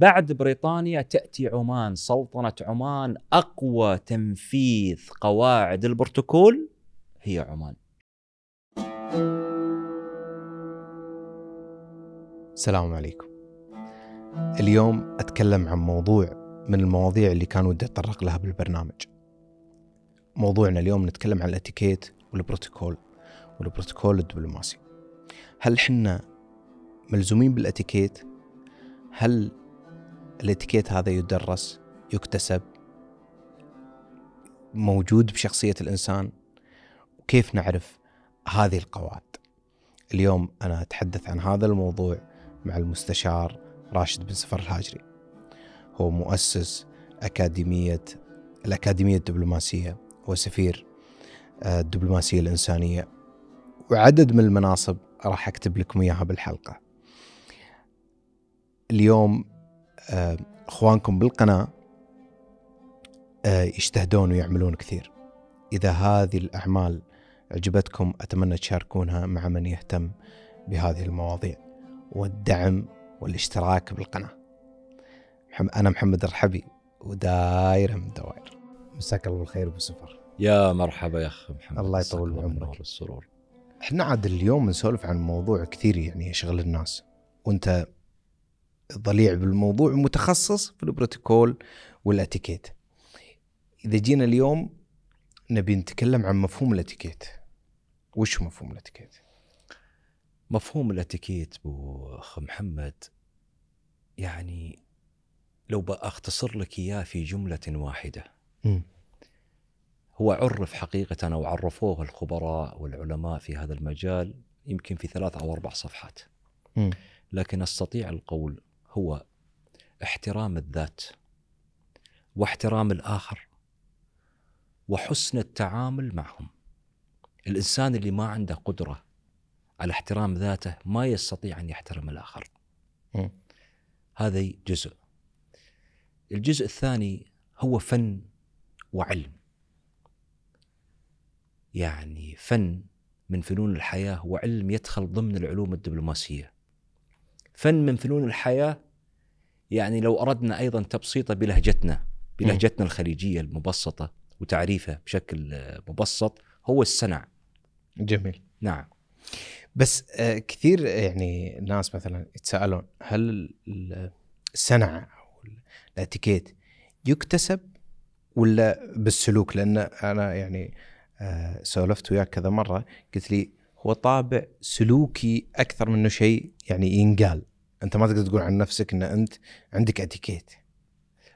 بعد بريطانيا تأتي عمان. سلطنة عمان أقوى تنفيذ قواعد البروتوكول هي عمان. السلام عليكم. اليوم أتكلم عن موضوع من المواضيع اللي كان ودي أتطرق لها بالبرنامج. موضوعنا اليوم نتكلم عن الاتيكيت والبروتوكول والبروتوكول الدبلوماسي. هل حنا ملزومين بالاتيكيت؟ هل الاتيكيت هذا يدرس يكتسب موجود بشخصية الإنسان. وكيف نعرف هذه القواعد؟ اليوم أنا أتحدث عن هذا الموضوع مع المستشار راشد بن سفر الهاجري. هو مؤسس أكاديمية الأكاديمية الدبلوماسية وسفير آه، الدبلوماسية الإنسانية. وعدد من المناصب راح أكتب لكم إياها بالحلقة. اليوم اخوانكم بالقناة آه، يجتهدون ويعملون كثير. إذا هذه الأعمال عجبتكم أتمنى تشاركونها مع من يهتم بهذه المواضيع والدعم والاشتراك بالقناة. أنا محمد الرحبي ودايرة من دوائر مساك الله بالخير أبو سفر. يا مرحبا يا اخ محمد. الله يطول بعمرك. والسرور. إحنا عاد اليوم نسولف عن موضوع كثير يعني يشغل الناس. وأنت ضليع بالموضوع متخصص في البروتوكول والاتيكيت. إذا جينا اليوم نبي نتكلم عن مفهوم الاتيكيت. وش مفهوم الاتيكيت؟ مفهوم الاتيكيت أبو أخ محمد يعني لو بأختصر لك إياه في جملة واحدة. م. هو عرف حقيقة أو عرفوه الخبراء والعلماء في هذا المجال يمكن في ثلاث أو أربع صفحات. م. لكن أستطيع القول هو احترام الذات واحترام الآخر وحسن التعامل معهم. الإنسان اللي ما عنده قدرة على احترام ذاته ما يستطيع أن يحترم الآخر. م. هذا جزء. الجزء الثاني هو فن وعلم. يعني فن من فنون الحياة وعلم يدخل ضمن العلوم الدبلوماسية. فن من فنون الحياة يعني لو أردنا أيضا تبسيطة بلهجتنا بلهجتنا الخليجية المبسطة وتعريفه بشكل مبسط هو السنع. جميل. نعم. بس آه، كثير يعني الناس مثلا يتساءلون هل السنع أو الاتيكيت يكتسب ولا بالسلوك؟ لأن أنا يعني آه، سولفت وياك كذا مرة قلت لي هو طابع سلوكي أكثر منه شيء يعني ينقال. أنت ما تقدر تقول عن نفسك إن أنت عندك اتيكيت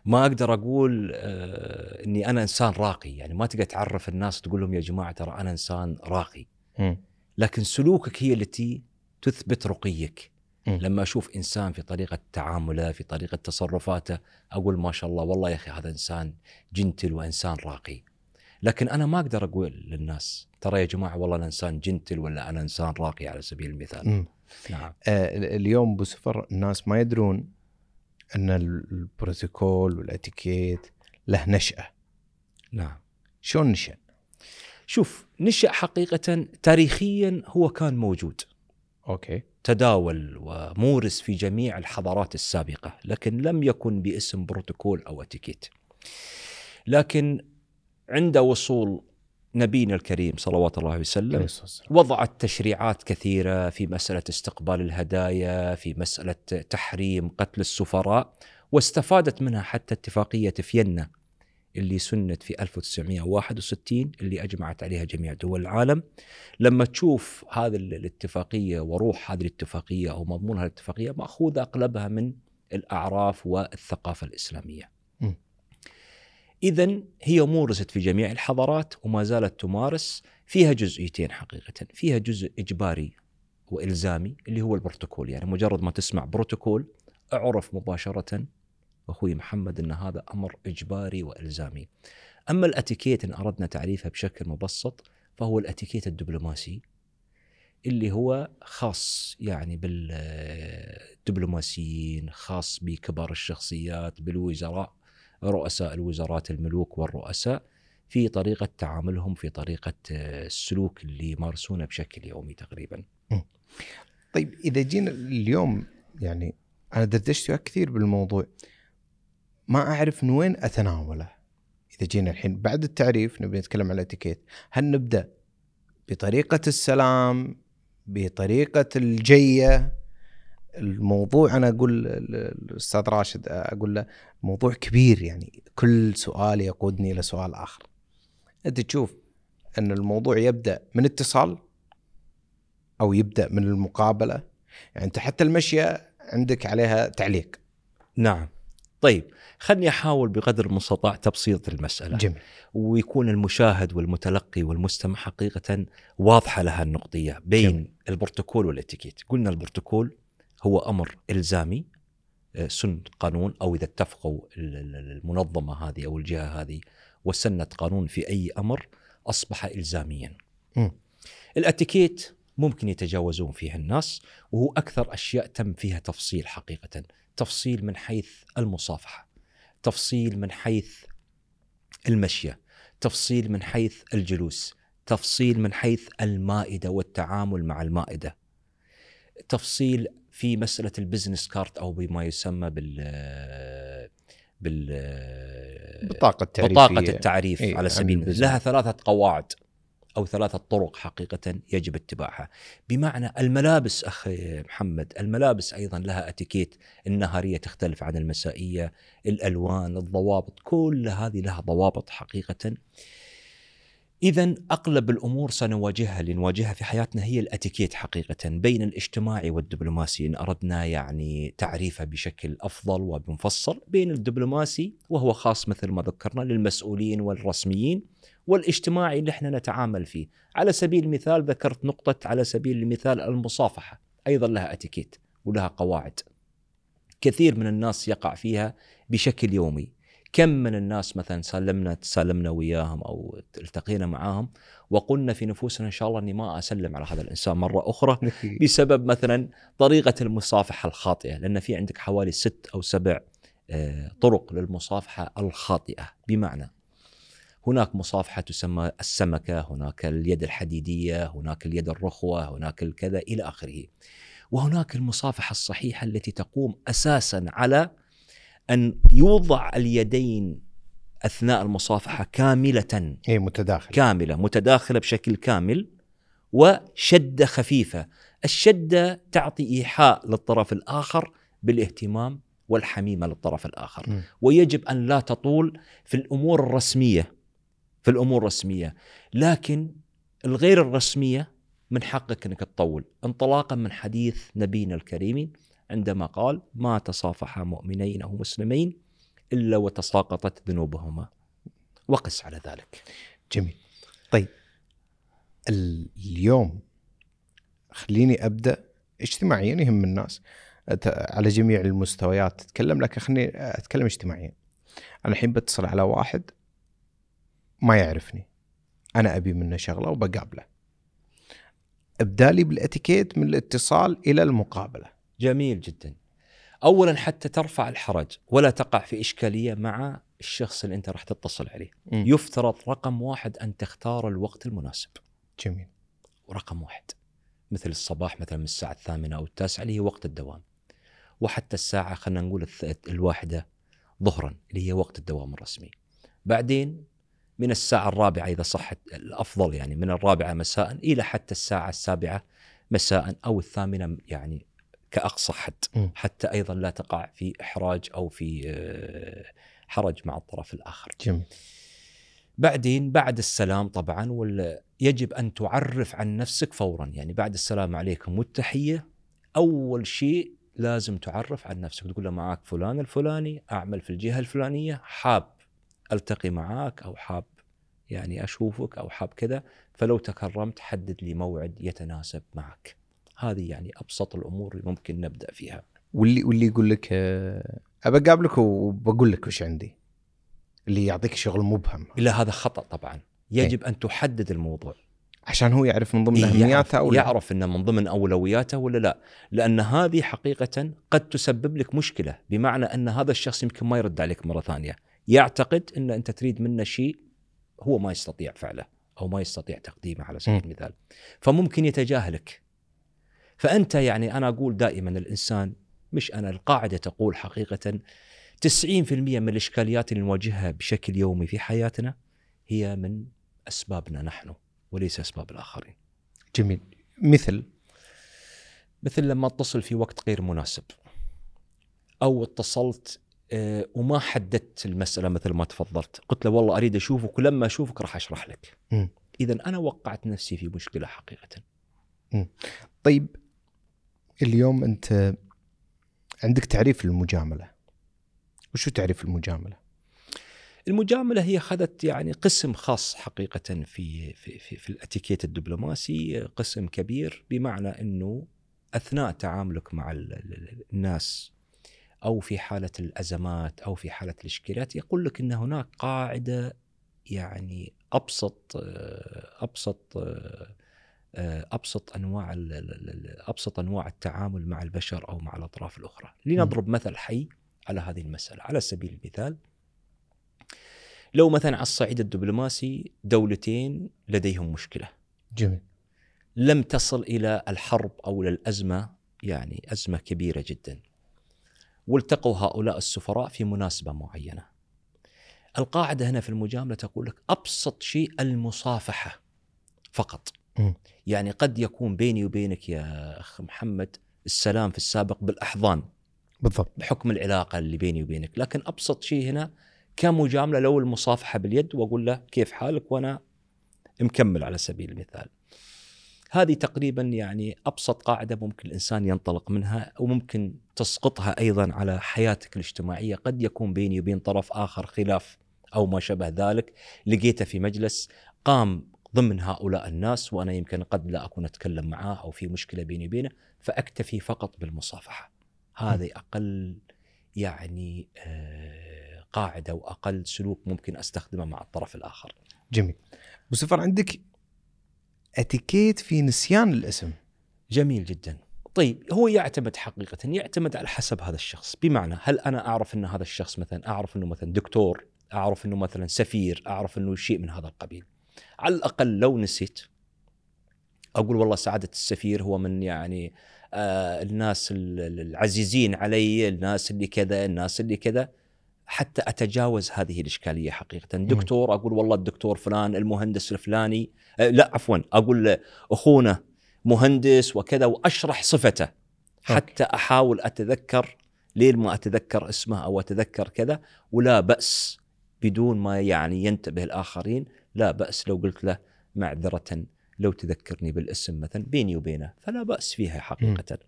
ما أقدر أقول آه إني أنا إنسان راقي يعني ما تقدر تعرف الناس تقول لهم يا جماعة ترى أنا إنسان راقي م. لكن سلوكك هي التي تثبت رقيك م. لما أشوف إنسان في طريقة تعامله في طريقة تصرفاته أقول ما شاء الله والله يا أخي هذا إنسان جنتل وإنسان راقي لكن أنا ما أقدر أقول للناس ترى يا جماعة والله أنا إنسان جنتل ولا أنا إنسان راقي على سبيل المثال م. نعم. آه اليوم بسفر الناس ما يدرون أن البروتوكول والإتيكيت له نشأة. نعم. شلون نشأ؟ شوف نشأ حقيقة تاريخيا هو كان موجود. okay. تداول ومورس في جميع الحضارات السابقة لكن لم يكن باسم بروتوكول أو إتيكيت. لكن عند وصول نبينا الكريم صلوات الله عليه وسلم وضعت تشريعات كثيرة في مسألة استقبال الهدايا في مسألة تحريم قتل السفراء واستفادت منها حتى اتفاقية فيينا اللي سنت في 1961 اللي أجمعت عليها جميع دول العالم. لما تشوف هذه الاتفاقية وروح هذه الاتفاقية أو مضمون هذه الاتفاقية مأخوذة أغلبها من الأعراف والثقافة الإسلامية. إذا هي مورست في جميع الحضارات وما زالت تمارس فيها جزئيتين حقيقة فيها جزء إجباري وإلزامي اللي هو البروتوكول. يعني مجرد ما تسمع بروتوكول أعرف مباشرة أخوي محمد أن هذا أمر إجباري وإلزامي. أما الأتيكيت إن أردنا تعريفها بشكل مبسط فهو الأتيكيت الدبلوماسي اللي هو خاص يعني بالدبلوماسيين خاص بكبار الشخصيات بالوزراء رؤساء الوزارات الملوك والرؤساء في طريقة تعاملهم في طريقة آه، السلوك اللي يمارسونه بشكل يومي تقريبا. طيب إذا جينا اليوم يعني أنا دردشت كثير بالموضوع. ما أعرف من وين أتناوله. إذا جينا الحين بعد التعريف نبي نتكلم عن الإتيكيت. هل نبدأ بطريقة السلام بطريقة الجية الموضوع أنا أقول الأستاذ راشد أقول له موضوع كبير يعني كل سؤال يقودني إلى سؤال آخر. أنت تشوف أن الموضوع يبدأ من اتصال أو يبدأ من المقابلة؟ يعني أنت حتى المشيه عندك عليها تعليق. نعم. طيب خلني أحاول بقدر المستطاع تبسيط المسألة. جميل. ويكون المشاهد والمتلقي والمستمع حقيقة واضحة لها النقطية بين جميل. البروتوكول والإتيكيت. قلنا البروتوكول هو أمر إلزامي آه، سن قانون أو إذا اتفقوا ال- ال- المنظمة هذه أو الجهة هذه وسنت قانون في أي أمر أصبح الزاميا. الأتيكيت ممكن يتجاوزون فيها الناس وهو أكثر أشياء تم فيها تفصيل حقيقه، تفصيل من حيث المصافحة، تفصيل من حيث المشية، تفصيل من حيث الجلوس، تفصيل من حيث المائدة والتعامل مع المائدة. تفصيل في مسألة ال business card أو بما يسمى بال بال بطاقة تعريفيه بطاقة التعريف إيه، على سبيل المثال. لها ثلاثة قواعد أو ثلاثة طرق حقيقة يجب اتباعها. بمعنى الملابس أخي محمد الملابس أيضا لها أتيكيت النهارية تختلف عن المسائية الألوان الضوابط كل هذه لها ضوابط حقيقة. إذا أغلب الأمور سنواجهها اللي نواجهها في حياتنا. هي الأتيكيت حقيقة بين الاجتماعي والدبلوماسي. إن أردنا يعني تعريفه بشكل أفضل ومفصل بين الدبلوماسي وهو خاص مثل ما ذكرنا للمسؤولين والرسميين والاجتماعي اللي إحنا نتعامل فيه. على سبيل المثال ذكرت نقطة على سبيل المثال المصافحة. أيضا لها أتيكيت ولها قواعد. كثير من الناس يقع فيها بشكل يومي. كم من الناس مثلا سلمنا تسلمنا وياهم أو التقينا معاهم وقلنا في نفوسنا إن شاء الله إني ما أسلم على هذا الإنسان مرة أخرى بسبب مثلا طريقة المصافحة الخاطئة لأن في عندك حوالي ست أو سبع آه، طرق للمصافحة الخاطئة بمعنى هناك مصافحة تسمى السمكة، هناك اليد الحديدية، هناك اليد الرخوة، هناك الكذا إلى آخره. وهناك المصافحة الصحيحة التي تقوم أساسا على أن يوضع اليدين أثناء المصافحة كاملة. اي إيه، متداخل كاملة متداخلة بشكل كامل وشدة خفيفة، الشدة تعطي إيحاء للطرف الآخر بالاهتمام والحميمة للطرف الآخر، مم. ويجب أن لا تطول في الأمور الرسمية في الأمور الرسمية، لكن الغير الرسمية من حقك أنك تطول، انطلاقا من حديث نبينا الكريم عندما قال: ما تصافحا مؤمنين أو مسلمين إلا وتساقطت ذنوبهما. وقس على ذلك. جميل. طيب. ال- اليوم خليني أبدأ اجتماعيا يهم الناس. على جميع المستويات. تتكلم لكن خليني أتكلم اجتماعيا. أنا الحين بتصل على واحد ما يعرفني. أنا أبي منه شغلة وبقابله. إبدالي بالإتيكيت من الاتصال إلى المقابلة. جميل جدا. اولا حتى ترفع الحرج ولا تقع في إشكالية مع الشخص اللي أنت راح تتصل عليه. مم. يفترض رقم واحد أن تختار الوقت المناسب. جميل ورقم واحد مثل الصباح مثلا من الساعة الثامنة أو التاسعة اللي هي وقت الدوام وحتى الساعة خلينا نقول الواحدة ظهرا اللي هي وقت الدوام الرسمي بعدين من الساعة الرابعة إذا صحت الأفضل يعني من الرابعة مساء إلى حتى الساعة السابعة مساء أو الثامنة يعني كأقصى حد. حتى أيضا لا تقع في إحراج أو في آه، حرج مع الطرف الآخر. جميل. بعدين بعد السلام طبعا وال... يجب أن تعرف عن نفسك فورا. يعني بعد السلام عليكم والتحية أول شيء لازم تعرف عن نفسك. تقول له معاك فلان الفلاني أعمل في الجهة الفلانية حاب ألتقي معاك أو حاب يعني أشوفك أو حاب كذا فلو تكرمت حدد لي موعد يتناسب معك. هذه يعني أبسط الأمور اللي ممكن نبدأ فيها. واللي واللي يقول لك آه، أبى أقابلك وبقول لك وش عندي اللي يعطيك شغل مبهم. إلا هذا خطأ طبعا. يجب أن تحدد الموضوع. عشان هو يعرف من ضمن إيه، اهمياته أو لا. يعرف إنه من ضمن أولوياته ولا لا. لأن هذه حقيقة قد تسبب لك مشكلة بمعنى أن هذا الشخص يمكن ما يرد عليك مرة ثانية. يعتقد إن أنت تريد منه شيء هو ما يستطيع فعله أو ما يستطيع تقديمه على سبيل. المثال. فممكن يتجاهلك. فأنت يعني أنا أقول دائما الإنسان مش أنا القاعدة تقول حقيقة 90% من الإشكاليات اللي نواجهها بشكل يومي في حياتنا هي من أسبابنا نحن وليس أسباب الآخرين. جميل مثل مثل لما اتصل في وقت غير مناسب أو اتصلت آه، وما حددت المسألة مثل ما تفضلت، قلت له والله أريد أشوفك ولما أشوفك راح أشرح لك. مم. اذا أنا وقعت نفسي في مشكلة حقيقة. طيب اليوم أنت عندك تعريف للمجاملة. وشو تعريف المجاملة؟ المجاملة هي أخذت يعني قسم خاص حقيقة في في في, في الاتيكيت الدبلوماسي قسم كبير بمعنى إنه أثناء تعاملك مع ال- ال- الناس أو في حالة الأزمات أو في حالة الاشكاليات يقول لك إن هناك قاعدة يعني أبسط آه، أبسط آه، أبسط أنواع أبسط أنواع التعامل مع البشر أو مع الأطراف الأخرى لنضرب مثل حي على هذه المسألة على سبيل المثال لو مثلا على الصعيد الدبلوماسي دولتين لديهم مشكلة جميل لم تصل إلى الحرب أو إلى الأزمة يعني أزمة كبيرة جدا. والتقوا هؤلاء السفراء في مناسبة معينة. القاعدة هنا في المجاملة تقول لك أبسط شيء المصافحة فقط. مم. يعني قد يكون بيني وبينك يا أخ محمد السلام في السابق بالأحضان. بالضبط. بحكم العلاقة اللي بيني وبينك، لكن أبسط شيء هنا كمجاملة لو المصافحة باليد وأقول له كيف حالك وأنا مكمل على سبيل المثال. هذه تقريبا يعني أبسط قاعدة ممكن الإنسان ينطلق منها وممكن تسقطها أيضا على حياتك الاجتماعية، قد يكون بيني وبين طرف آخر خلاف أو ما شابه ذلك، لقيته في مجلس قام ضمن هؤلاء الناس وأنا يمكن قد لا أكون أتكلم معاه أو في مشكلة بيني وبينه، فأكتفي فقط بالمصافحة. هذه أقل يعني آه، قاعدة وأقل سلوك ممكن أستخدمه مع الطرف الآخر. جميل. وسفر عندك اتيكيت في نسيان الاسم. جميل جدا. طيب هو يعتمد حقيقة يعتمد على حسب هذا الشخص. بمعنى هل أنا أعرف أن هذا الشخص مثلا أعرف أنه مثلا دكتور أعرف أنه مثلا سفير أعرف أنه شيء من هذا القبيل؟ على الأقل لو نسيت. أقول والله سعادة السفير هو من يعني آه الناس ال- ال- العزيزين علي الناس اللي كذا الناس اللي كذا. حتى أتجاوز هذه الإشكالية حقيقة. دكتور أقول والله الدكتور فلان المهندس الفلاني آه لا عفوا أقول أخونا مهندس وكذا وأشرح صفته. حتى أحاول أتذكر لين ما أتذكر اسمه أو أتذكر كذا ولا بأس بدون ما يعني ينتبه الآخرين. لا بأس لو قلت له معذرة لو تذكرني بالاسم مثلا بيني وبينه فلا بأس فيها حقيقه.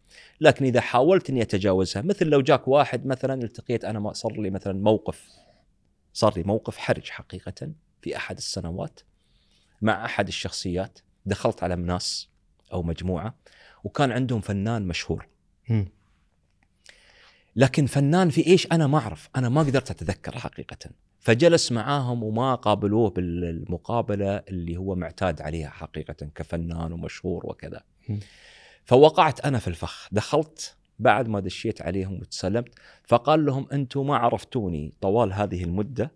لكن إذا حاولت إني أتجاوزها مثل لو جاك واحد مثلا التقيت ما صار لي مثلا موقف صار لي موقف حرج حقيقه في أحد السنوات مع أحد الشخصيات دخلت على ناس أو مجموعة وكان عندهم فنان مشهور. مم. لكن فنان في إيش أنا ما أعرف أنا ما قدرت أتذكر حقيقة. فجلس معاهم وما قابلوه بالمقابلة اللي هو معتاد عليها حقيقة كفنان ومشهور وكذا. فوقعت أنا في الفخ دخلت بعد ما دشيت عليهم وتسلمت فقال لهم أنتم ما عرفتوني طوال هذه المدة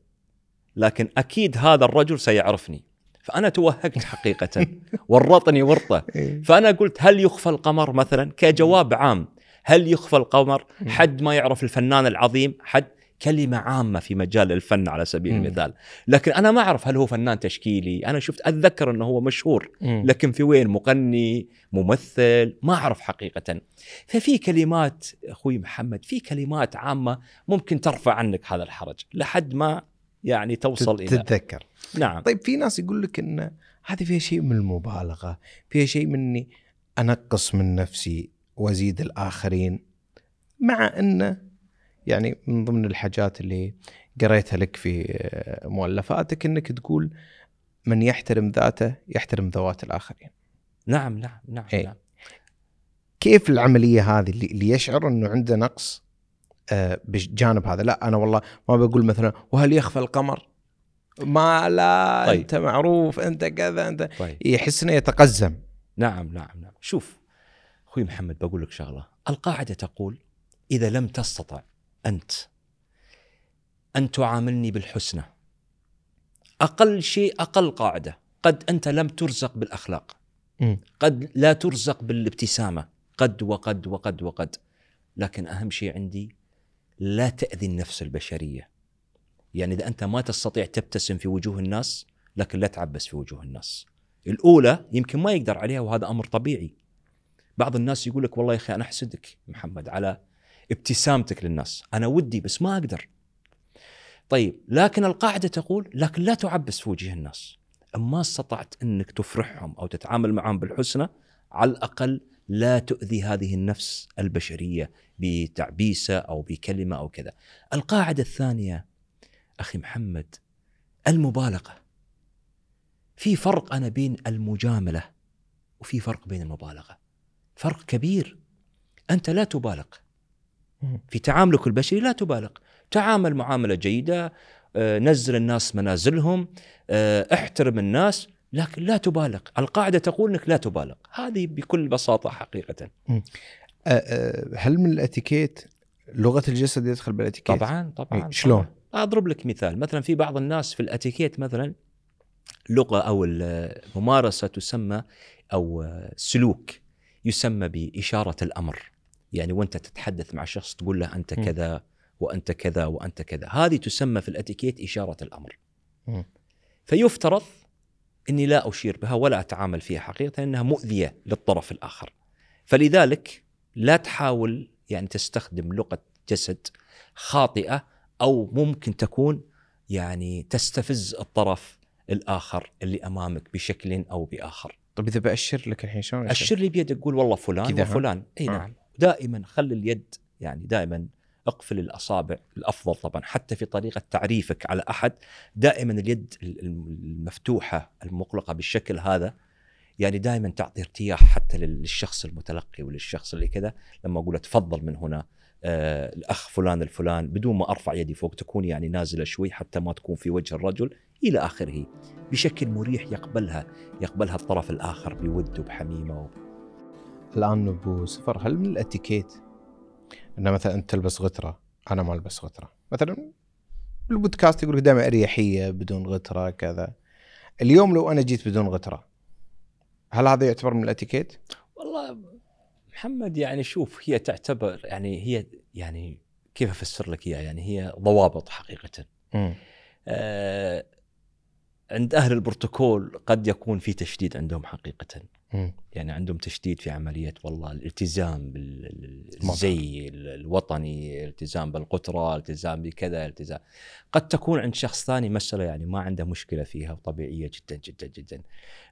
لكن أكيد هذا الرجل سيعرفني. فأنا توهقت حقيقة ورطني ورطة. إيه. فأنا قلت هل يخفى القمر مثلا؟ كجواب عام هل يخفى القمر؟ حد ما يعرف الفنان العظيم؟ حد؟ كلمة عامة في مجال الفن على سبيل مم. المثال. لكن أنا ما أعرف هل هو فنان تشكيلي. أنا شفت أتذكر أنه هو مشهور مم. لكن في وين؟ مغني ممثل؟ ما أعرف حقيقة. ففي كلمات أخوي محمد في كلمات عامة ممكن ترفع عنك هذا الحرج لحد ما يعني توصل إلى. تتذكر. نعم. طيب في ناس يقول لك إن هذه فيها شيء من المبالغة فيها شيء من اني أنقص من نفسي. وازيد الآخرين مع انه يعني من ضمن الحاجات اللي قريتها لك في آه، مؤلفاتك إنك تقول من يحترم ذاته يحترم ذوات الآخرين نعم نعم نعم, إيه. نعم. كيف العملية هذه اللي يشعر إنه عنده نقص آه، بجانب هذا لا أنا والله ما بقول مثلا وهل يخفى القمر ما لا. طيب. أنت معروف أنت كذا أنت طيب يحس إنه يتقزم نعم نعم نعم شوف أخوي محمد بقول لك شغلة. القاعدة تقول إذا لم تستطع أنت أن تعاملني بالحسنى أقل شيء أقل قاعدة قد أنت لم ترزق بالأخلاق. قد لا ترزق بالابتسامة قد وقد وقد وقد. لكن أهم شيء عندي لا تأذي النفس البشرية. يعني إذا أنت ما تستطيع تبتسم في وجوه الناس لكن لا تعبس في وجوه الناس. الأولى يمكن ما يقدر عليها وهذا أمر طبيعي. بعض الناس يقول لك والله يا أخي أنا أحسدك محمد على ابتسامتك للناس أنا ودي بس ما أقدر طيب لكن القاعدة تقول لكن لا تعبس في وجه الناس اما استطعت إنك تفرحهم أو تتعامل معهم بالحسنى على الأقل لا تؤذي هذه النفس البشرية بتعبيسة أو بكلمة أو كذا. القاعدة الثانية أخي محمد المبالغة. في فرق أنا بين المجاملة وفي فرق بين المبالغة. فرق كبير. أنت لا تبالغ. في تعاملك البشري لا تبالغ. تعامل معاملة جيدة، آه، نزل الناس منازلهم، آه، احترم الناس، لكن لا تبالغ القاعدة تقول أنك لا تبالغ هذه بكل بساطة حقيقة أه، أه، هل من الاتيكيت لغة الجسد يدخل بالاتيكيت؟ طبعا طبعا إيه، شلون؟ طبعاً. أضرب لك مثال مثلا في بعض الناس في الاتيكيت مثلا لغة أو الممارسة تسمى أو سلوك يسمى بإشارة الأمر يعني وأنت تتحدث مع شخص تقول له أنت كذا وأنت كذا وأنت كذا هذه تسمى في الأتيكيت إشارة الأمر م. فيفترض إني لا أشير بها ولا أتعامل فيها حقيقة انها مؤذية للطرف الآخر. فلذلك لا تحاول يعني تستخدم لغة جسد خاطئة أو ممكن تكون يعني تستفز الطرف الآخر اللي أمامك بشكل أو بآخر. طيب إذا بأشر لك الحين شلون؟ أشر لي بيدك قول والله فلان؟ وفلان إي آه. نعم دائما خلي اليد يعني دائما اقفل الأصابع الأفضل طبعا حتى في طريقة تعريفك على أحد دائما اليد المفتوحة المغلقه بالشكل هذا يعني دائما تعطي ارتياح حتى للشخص المتلقي وللشخص اللي كذا لما أقول له تفضل من هنا آه الأخ فلان الفلان بدون ما أرفع يدي فوق تكون يعني نازلة شوي حتى ما تكون في وجه الرجل إلى آخره. بشكل مريح يقبلها يقبلها الطرف الآخر بود وبحميمة و... الآن ابو سفر هل من الاتيكيت إن مثلا أنت تلبس غترة؟ أنا ما ألبس غترة. مثلا بالبودكاست يقول لك دائما أريحية بدون غترة كذا. اليوم لو أنا جيت بدون غترة هل هذا يعتبر من الاتيكيت؟ والله محمد يعني شوف هي تعتبر يعني هي يعني كيف أفسر لك إياها يعني هي ضوابط حقيقة. آه عند أهل البروتوكول قد يكون في تشديد عندهم حقيقة. مم. يعني عندهم تشديد في عملية والله الالتزام بالزي الوطني، الالتزام بالقطره، الالتزام بكذا، الالتزام قد تكون عند شخص ثاني مسألة يعني ما عنده مشكلة فيها وطبيعية جدا جدا جدا.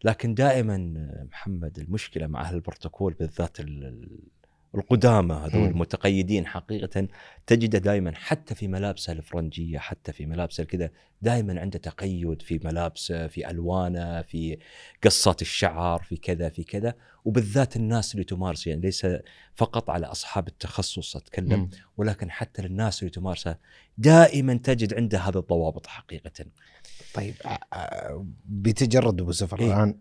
لكن دائما محمد المشكلة مع أهل البروتوكول بالذات ال- القدامى هذول. المتقيدين حقيقة تجده دائما حتى في ملابسه الفرنجية حتى في ملابسه كذا دائما عنده تقيد في ملابسه في ألوانه في قصات الشعر في كذا في كذا وبالذات الناس اللي تمارس يعني ليس فقط على أصحاب التخصص أتكلم. ولكن حتى للناس اللي تمارسه دائما تجد عنده هذه الضوابط حقيقة طيب بتجرد أبو سفر إيه. الآن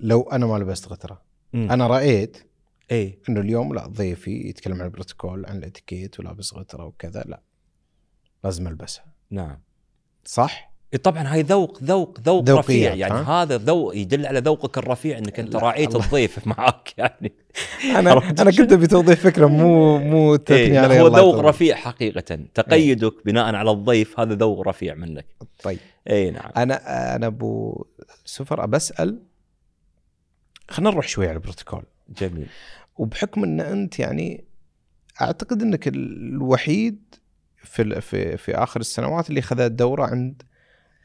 لو أنا ما لبست غترة. أنا رأيت إيه. إنه اليوم لا ضيفي يتكلم عن البروتوكول عن الإتيكيت ولابس غتره وكذا لا. لازم ألبسها. نعم. صح؟ إيه طبعا هاي ذوق ذوق ذوق رفيع. يعني ها؟ هذا ذوق يدل على ذوقك الرفيع إنك أنت راعيت. الضيف معك يعني. أنا أنا كنت أبي توضيح فكرة مو مو تثني إيه هو ذوق. رفيع حقيقه. تقيدك بناء على الضيف هذا ذوق رفيع منك. طيب. اي نعم. أنا أنا أبو سفر بسال خلينا نروح شوي على البروتوكول. جميل. وبحكم إن أنت يعني أعتقد إنك الوحيد في في في آخر السنوات اللي خذ الدوره عند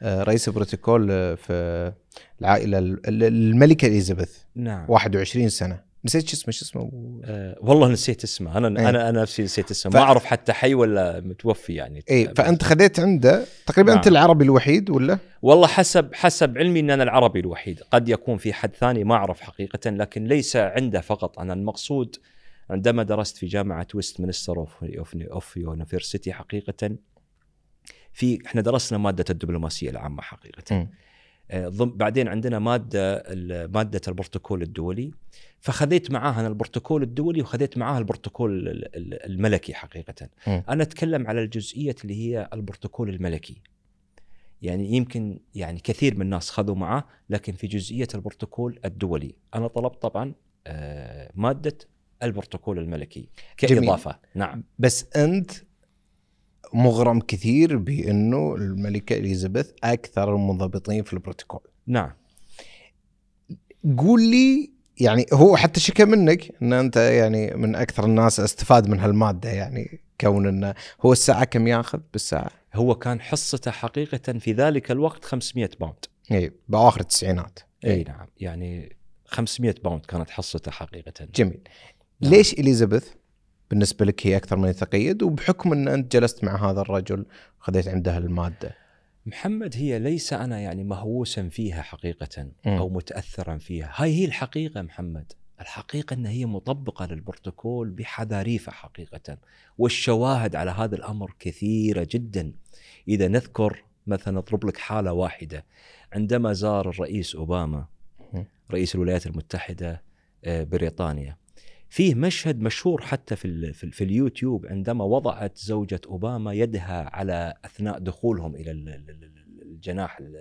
آه، رئيس البروتوكول آه، في العائلة ال- ال- الملكة إليزابيث. نعم. 21 سنة. نسيت شو اسمه شو اسمه أبو- آه والله نسيت اسمه أنا إيه. أنا أنا نفسي نسيت اسمه ف- ما أعرف حتى حي ولا متوفي يعني اي فأنت خذيت عنده تقريبا نعم. انت العربي الوحيد ولا؟ والله حسب حسب علمي إن أنا العربي الوحيد قد يكون في حد ثاني ما أعرف حقيقة لكن ليس عنده فقط أنا المقصود عندما درست في جامعة ويستمنستر of of university حقيقة في إحنا درسنا مادة الدبلوماسية العامة حقيقة مم. آه، ضم بعدين عندنا مادة مادة البروتوكول الدولي. فخذيت معاها أنا البروتوكول الدولي وخذيت معاها البروتوكول ال- ال- الملكي حقيقة. مم. أنا أتكلم على الجزئية اللي هي البروتوكول الملكي. يعني يمكن يعني كثير من الناس خذوا معاه لكن في جزئية البروتوكول الدولي. أنا طلبت طبعا آه، مادة البروتوكول الملكي جميل. كإضافة. نعم. بس أنت مغرم كثير بأنه الملكة إليزابيث أكثر المنضبطين في البروتوكول. نعم. قول لي يعني هو حتى شكى منك إن أنت يعني من أكثر الناس استفاد من هالمادة يعني كون انه هو الساعة كم ياخذ بالساعة؟ هو كان حصته حقيقة في ذلك الوقت 500 باوند. إي باواخر التسعينات. إي نعم يعني 500 pound كانت حصته حقيقة. جميل. نعم. ليش إليزابيث؟ بالنسبة لك هي أكثر من يتقيد وبحكم إن أنت جلست مع هذا الرجل خذيت عنده المادة. محمد هي ليس أنا يعني مهووسا فيها حقيقة. أو متاثرا فيها. هاي هي الحقيقة محمد. الحقيقة إن هي مطبقة للبروتوكول بحذافيره حقيقة والشواهد على هذا الأمر كثيرة جدا. إذا نذكر مثلا أضرب لك حالة واحدة. عندما زار الرئيس أوباما مم. رئيس الولايات المتحدة آه، بريطانيا فيه مشهد مشهور حتى في في, في اليوتيوب عندما وضعت زوجة أوباما يدها على أثناء دخولهم ال- الجناح ال-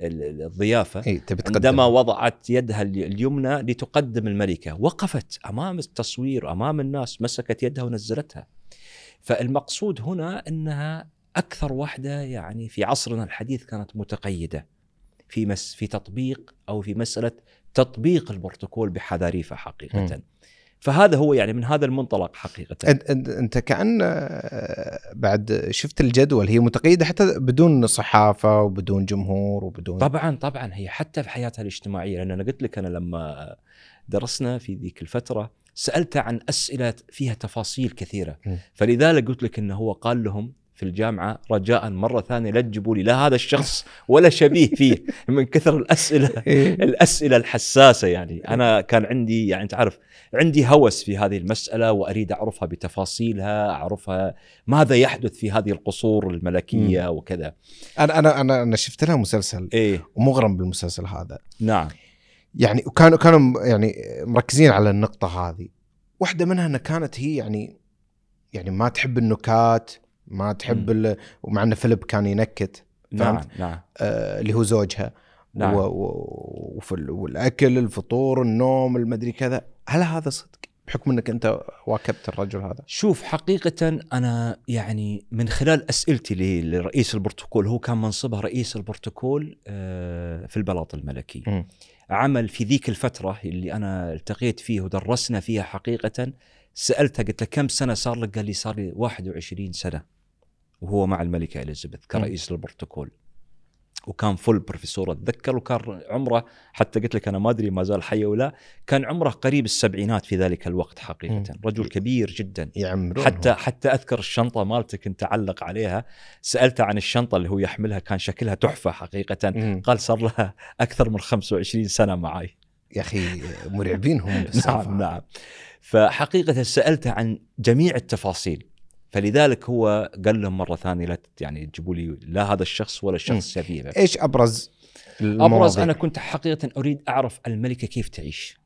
ال- الضيافة. اي تبي تقدم. عندما وضعت يدها ال- اليمنى لتقدم الملكة. وقفت أمام التصوير أمام الناس مسكت يدها ونزلتها. فالمقصود هنا أنها أكثر واحدة يعني في عصرنا الحديث كانت متقيدة. في مس في تطبيق أو في مسألة تطبيق البروتوكول بحذاريفة حقيقة. مم. فهذا هو يعني من هذا المنطلق حقيقة انت, كأن آه، بعد شفت الجدول هي متقيدة حتى بدون صحافة وبدون جمهور وبدون طبعا طبعا هي حتى في حياتها الاجتماعية لأن أنا قلت لك أنا لما درسنا في ذيك الفترة سالته عن أسئلة فيها تفاصيل كثيرة م. فلذلك قلت لك إنه هو قال لهم في الجامعة رجاء مرة ثانية لا تجيبوا لي لا هذا الشخص ولا شبيه فيه من كثر الأسئلة إيه. الأسئلة الحساسة يعني. أنا كان عندي يعني تعرف عندي هوس في هذه المسألة وأريد أعرفها بتفاصيلها أعرفها ماذا يحدث في هذه القصور الملكية وكذا. أنا أنا أنا أنا شفت لها مسلسل إيه. ومغرم بالمسلسل هذا. نعم. يعني وكانوا كانوا يعني مركزين على النقطة هذه. واحدة منها إنها كانت هي يعني يعني ما تحب النكات ما تحب ال... ومع إن فيليب كان ينكت نعم فهمت؟ نعم. آه اللي هو زوجها. نعم. و... و... والأكل الفطور النوم المدري كذا. هل هذا صدق؟ بحكم إنك أنت واكبت الرجل هذا. شوف حقيقة أنا يعني من خلال أسئلتي ل- لرئيس البروتوكول هو كان منصبه رئيس البروتوكول آه، في البلاط الملكي. مم. عمل في ذيك الفترة اللي أنا التقيت فيه ودرسنا فيها حقيقة سألته قلت له كم سنة صار لك؟ قال لي صار لي 21 سنة. وهو مع الملكة إليزابيث كرئيس البروتوكول. وكان فل بروفيسور أتذكر وكان عمره حتى قلت لك أنا ما أدري ما زال حي ولا كان عمره قريب السبعينات في ذلك الوقت حقيقة. رجل كبير جدا. يعمرون حتى حتى أذكر الشنطة مالته كنت أعلق عليها سألته عن الشنطة اللي هو يحملها كان شكلها تحفة حقيقة. مم. قال صار لها أكثر من 25 سنة معي. يا أخي مرعبين هم. نعم نعم. فحقيقة سألته عن جميع التفاصيل. فلذلك هو قال لهم مرة ثانية لا يعني تجيبوا لي لا هذا الشخص ولا الشخص شبيه به. إيش أبرز أبرز؟ أنا كنت حقيقة أريد أعرف الملكة كيف تعيش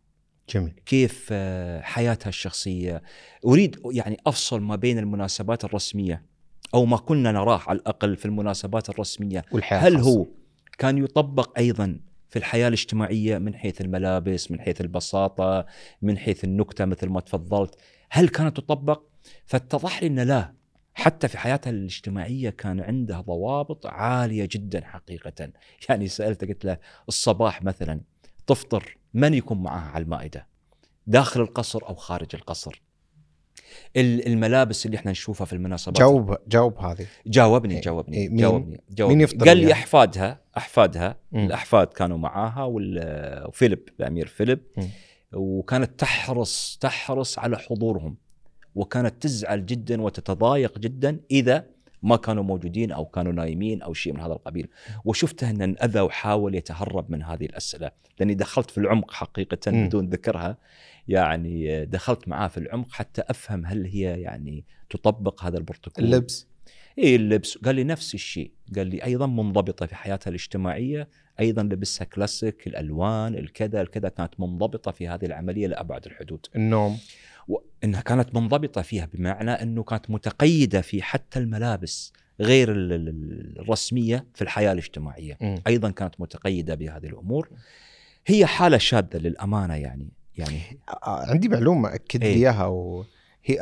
جميل كيف آه، حياتها الشخصية أريد يعني أفصل ما بين المناسبات الرسمية أو ما كنا نراه على الأقل في المناسبات الرسمية والحياة هل. هو كان يطبق أيضا في الحياة الاجتماعية من حيث الملابس من حيث البساطة من حيث النكتة مثل ما تفضلت هل كانت تطبق فاتضح لي ان لا. حتى في حياتها الاجتماعية كان عندها ضوابط عالية جدا حقيقة. يعني سألته قلت له الصباح مثلا تفطر من يكون معها على المائدة؟ داخل القصر أو خارج القصر؟ ال- الملابس اللي إحنا نشوفها في المناسبات. جاوب جاوب هذه. جاوبني إيه، جاوبني إيه، مين- جاوبني جاوبني. مين يفطر قال لي وياها؟ أحفادها أحفادها. مم. الأحفاد كانوا معاها وفيليب الأمير فيليب. مم. وكانت تحرص تحرص على حضورهم. وكانت تزعل جدا وتتضايق جدا إذا ما كانوا موجودين أو كانوا نايمين أو شيء من هذا القبيل. وشفته أن انأذى وحاول يتهرب من هذه الأسئلة. لأني دخلت في العمق حقيقه. بدون ذكرها. يعني دخلت معاه في العمق حتى أفهم هل هي يعني تطبق هذا البروتوكول. اللبس؟ اي اللبس. قال لي نفس الشيء. قال لي أيضا منضبطة في حياتها الاجتماعية. أيضا لبسها كلاسيك الألوان الكذا. الكذا كانت منضبطة في هذه العملية لأبعد الحدود. النوم. وإنها كانت منضبطة فيها بمعنى إنه كانت متقيدة في حتى الملابس غير ال- ال- الرسمية في الحياة الاجتماعية مم. أيضا كانت متقيدة بهذه الأمور هي حالة شاذة للأمانة يعني يعني عندي معلومة أكد لي إيه. إياها وهي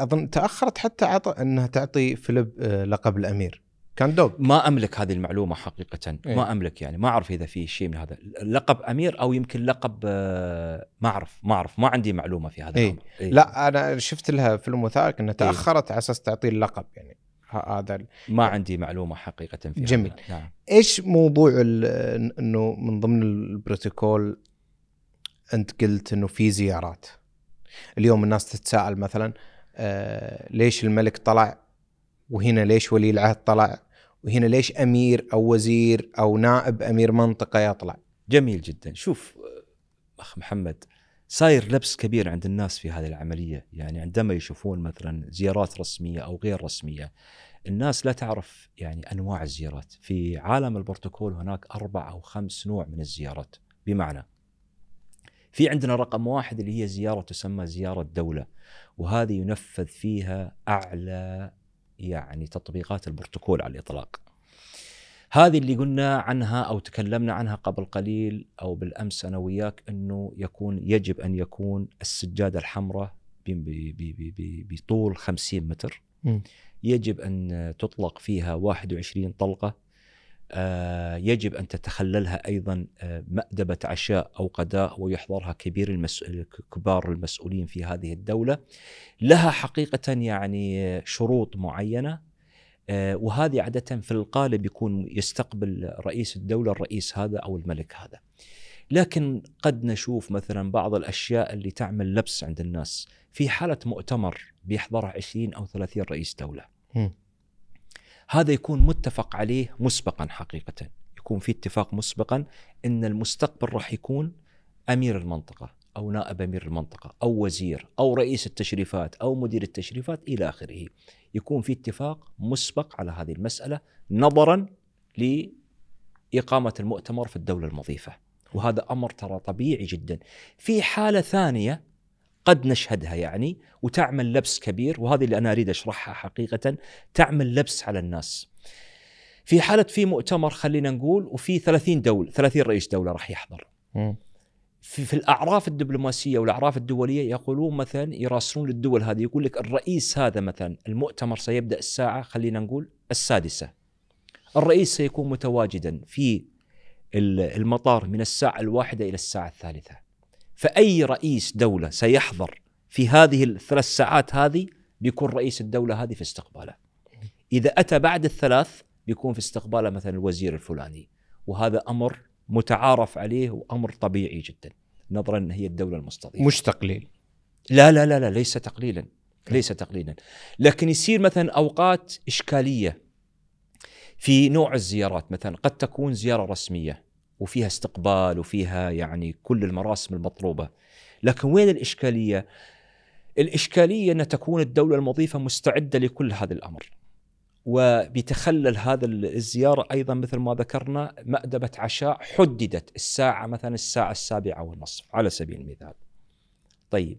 أظن تأخرت حتى عط... إنها تعطي فيليب آه، لقب الأمير كان دوغ ما أملك هذه المعلومة حقيقة. إيه. ما أملك يعني. ما أعرف إذا في شيء من هذا. لقب أمير أو يمكن لقب آه، ما أعرف. ما أعرف. ما عندي معلومة في هذا إيه. الأمر. إيه. لا أنا شفت لها فيلم وثائقي إنها تأخرت على أساس تعطيه اللقب يعني. هذا ما عندي معلومة حقيقة في هذا. جميل. نعم. إيش موضوع إنه من ضمن البروتوكول أنت قلت إنه في زيارات؟ اليوم الناس تتساءل مثلا آه ليش الملك طلع وهنا ليش ولي العهد طلع؟ وهنا ليش أمير أو وزير أو نائب أمير منطقة يطلع؟ جميل جدا. شوف أخ محمد صاير لبس كبير عند الناس في هذه العملية. يعني عندما يشوفون مثلا زيارات رسمية أو غير رسمية الناس لا تعرف يعني أنواع الزيارات. في عالم البروتوكول هناك أربع أو خمس نوع من الزيارات بمعنى. في عندنا رقم واحد اللي هي زيارة تسمى زيارة دولة وهذه ينفذ فيها أعلى يعني تطبيقات البروتوكول على الإطلاق. هذه اللي قلنا عنها أو تكلمنا عنها قبل قليل أو بالأمس أنا وياك إنه يكون يجب أن يكون السجادة الحمراء بطول 50 متر مم. يجب أن تطلق فيها 21 طلقة يجب أن تتخللها أيضا آه، مأدبة عشاء أو غداء ويحضرها كبير المس... كبار المسؤولين في هذه الدولة. لها حقيقه يعني آه، شروط معينة آه، وهذه عادة في القالب يكون يستقبل رئيس الدولة الرئيس هذا أو الملك هذا. لكن قد نشوف مثلا بعض الأشياء اللي تعمل لبس عند الناس. في حالة مؤتمر بيحضرها 20 أو 30 رئيس دولة. مم. هذا يكون متفق عليه مسبقا حقيقة. يكون في اتفاق مسبقا إن المستقبل راح يكون أمير المنطقة أو نائب أمير المنطقة أو وزير أو رئيس التشريفات أو مدير التشريفات إلى آخره. يكون في اتفاق مسبق على هذه المسألة نظرا لإقامة المؤتمر في الدولة المضيفة. وهذا أمر ترى طبيعي جدا. في حالة ثانية قد نشهدها يعني وتعمل لبس كبير وهذه اللي أنا أريد أشرحها حقيقة تعمل لبس على الناس. في حالة في مؤتمر خلينا نقول وفي 30 دوله 30 رئيس دولة راح يحضر. في, في الأعراف الدبلوماسية والأعراف الدولية يقولون مثلا يراسلون للدول هذه يقول لك الرئيس هذا مثلا المؤتمر سيبدأ الساعة خلينا نقول السادسة. الرئيس سيكون متواجدا في ال- المطار من الساعة الواحدة إلى الساعة الثالثة. فأي رئيس دولة سيحضر في هذه الثلاث ساعات هذه بيكون رئيس الدولة هذه في استقباله. إذا أتى بعد الثلاث بيكون في استقباله مثلا الوزير الفلاني. وهذا أمر متعارف عليه وأمر طبيعي جدا نظرا إن هي الدولة المستضيفة. مش تقليل. لا لا لا لا ليس تقليلا ليس تقليلا. لكن يصير مثلا أوقات إشكالية في نوع الزيارات. مثلا قد تكون زيارة رسمية. وفيها استقبال وفيها يعني كل المراسم المطلوبة. لكن وين الإشكالية؟ الإشكالية أن تكون الدولة المضيفة مستعدة لكل هذا الأمر. وبيتخلل هذا الزيارة أيضا مثل ما ذكرنا مأدبة عشاء حددت الساعة مثلا الساعة السابعة والنصف على سبيل المثال. طيب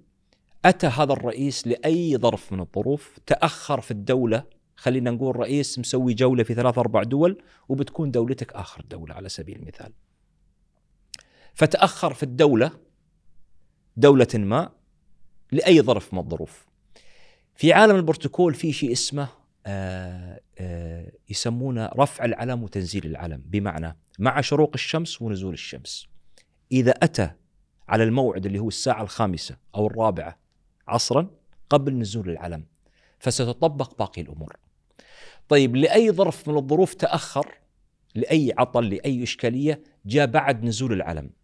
أتى هذا الرئيس لأي ظرف من الظروف؟ تأخر في الدولة خلينا نقول رئيس مسوي جولة في ثلاث أربع دول وبتكون دولتك آخر دولة على سبيل المثال. فتأخر في الدولة دولة ما لأي ظرف من الظروف. في عالم البروتوكول في شيء اسمه آه آه يسمونه رفع العلم وتنزيل العلم بمعنى مع شروق الشمس ونزول الشمس. إذا أتى على الموعد اللي هو الساعة الخامسة أو الرابعة عصرا قبل نزول العلم فستطبق باقي الأمور. طيب لأي ظرف من الظروف تأخر لأي عطل لأي إشكالية جاء بعد نزول العلم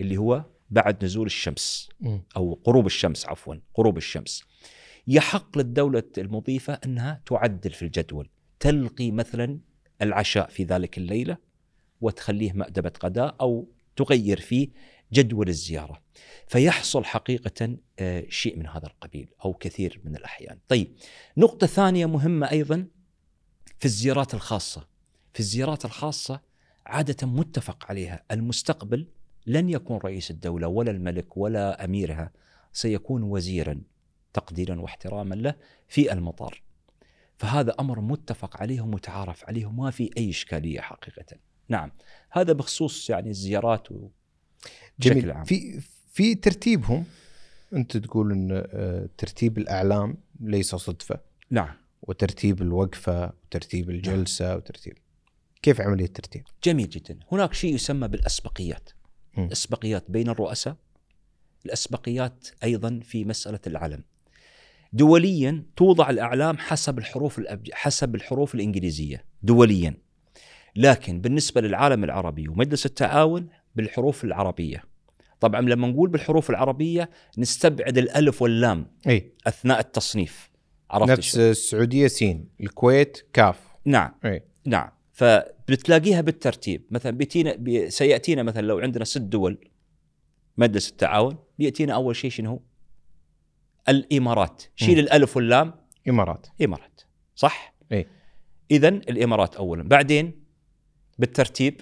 اللي هو بعد نزول الشمس. أو غروب الشمس عفوا غروب الشمس يحق للدولة المضيفة أنها تعدل في الجدول تلقي مثلا العشاء في ذلك الليلة وتخليه مأدبة غداء أو تغير فيه جدول الزيارة فيحصل حقيقة آه، شيء من هذا القبيل أو كثير من الأحيان. طيب نقطة ثانية مهمة أيضا في الزيارات الخاصة. في الزيارات الخاصة عادة متفق عليها المستقبل لن يكون رئيس الدولة ولا الملك ولا أميرها سيكون وزيرا تقديرا واحتراما له في المطار. فهذا أمر متفق عليه ومتعارف عليه وما في أي إشكالية حقيقة. نعم هذا بخصوص يعني الزيارات و... جميل عام. في في ترتيبهم أنت تقول إن آه، ترتيب الأعلام ليس صدفة نعم وترتيب الوقفة وترتيب الجلسة وترتيب كيف عملية الترتيب؟ جميل جدا هناك شيء يسمى بالأسبقيات مم. الأسبقيات بين الرؤساء الأسبقيات أيضا في مسألة العلم. دوليا توضع الأعلام حسب الحروف الأبج... حسب الحروف الإنجليزية دوليا. لكن بالنسبة للعالم العربي ومجلس التعاون بالحروف العربية. طبعا لما نقول بالحروف العربية نستبعد الألف واللام إي. أثناء التصنيف. عرفت نفس؟ السعودية سين الكويت كاف. نعم. إي. نعم. فبتلاقيها بالترتيب مثلا بيتينا بي سيأتينا مثلا لو عندنا ست دول مجلس التعاون بيأتينا أول شيء شنو هو؟ الإمارات شيل. الألف واللام إمارات إمارات صح؟ إي اذا الإمارات اولا بعدين بالترتيب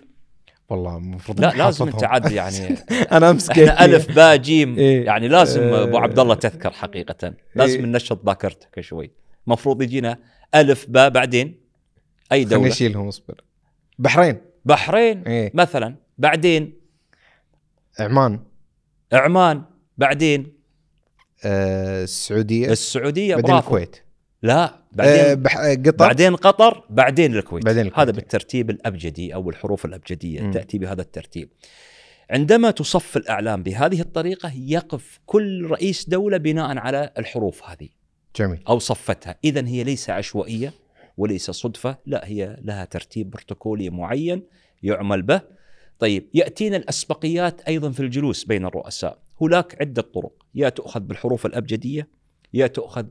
والله المفروض لا لازم. أنت عاد يعني أنا أمس إحنا ألف باء جيم إيه. يعني لازم آه. أبو عبد الله تذكر حقيقة لازم إيه. ننشط ذاكرتك شوي المفروض يجينا ألف باء بعدين أي خليني دولة أشيلهم اصبر بحرين. بحرين إيه. مثلا. بعدين؟ عمان. عمان. بعدين؟ آه السعودية. السعودية بعدين برافو. الكويت. لا آه بعدين بح... آه، قطر. بعدين قطر بعدين الكويت. بعدين الكويت. هذا بالترتيب الأبجدي أو الحروف الأبجدية. مم. تأتي بهذا الترتيب. عندما تصف الأعلام بهذه الطريقة يقف كل رئيس دولة بناء على الحروف هذه. جميل. أو صفتها. اذا هي ليس عشوائية. وليس صدفة لا هي لها ترتيب بروتوكولي معين يعمل به. طيب يأتينا الأسبقيات أيضا في الجلوس بين الرؤساء. هناك عدة طرق. يا تؤخذ بالحروف الأبجدية يا تؤخذ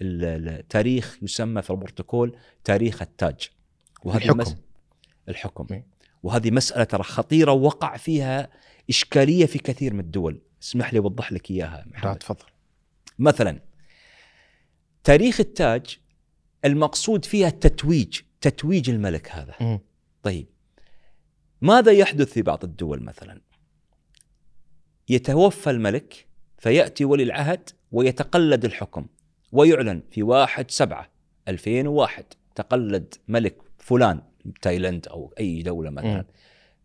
بالتاريخ يسمى في البروتوكول تاريخ التاج. الحكم. مس... الحكم. مم. وهذه مسألة ترى خطيرة وقع فيها إشكالية في كثير من الدول. اسمح لي أوضح لك إياها محمد. تفضل. مثلا تاريخ التاج المقصود فيها التتويج تتويج الملك هذا. مم. طيب ماذا يحدث في بعض الدول مثلا؟ يتوفى الملك فيأتي ولي العهد ويتقلد الحكم ويعلن في واحد سبعة 2001 تقلد ملك فلان تايلاند أو أي دولة مثلا. مم.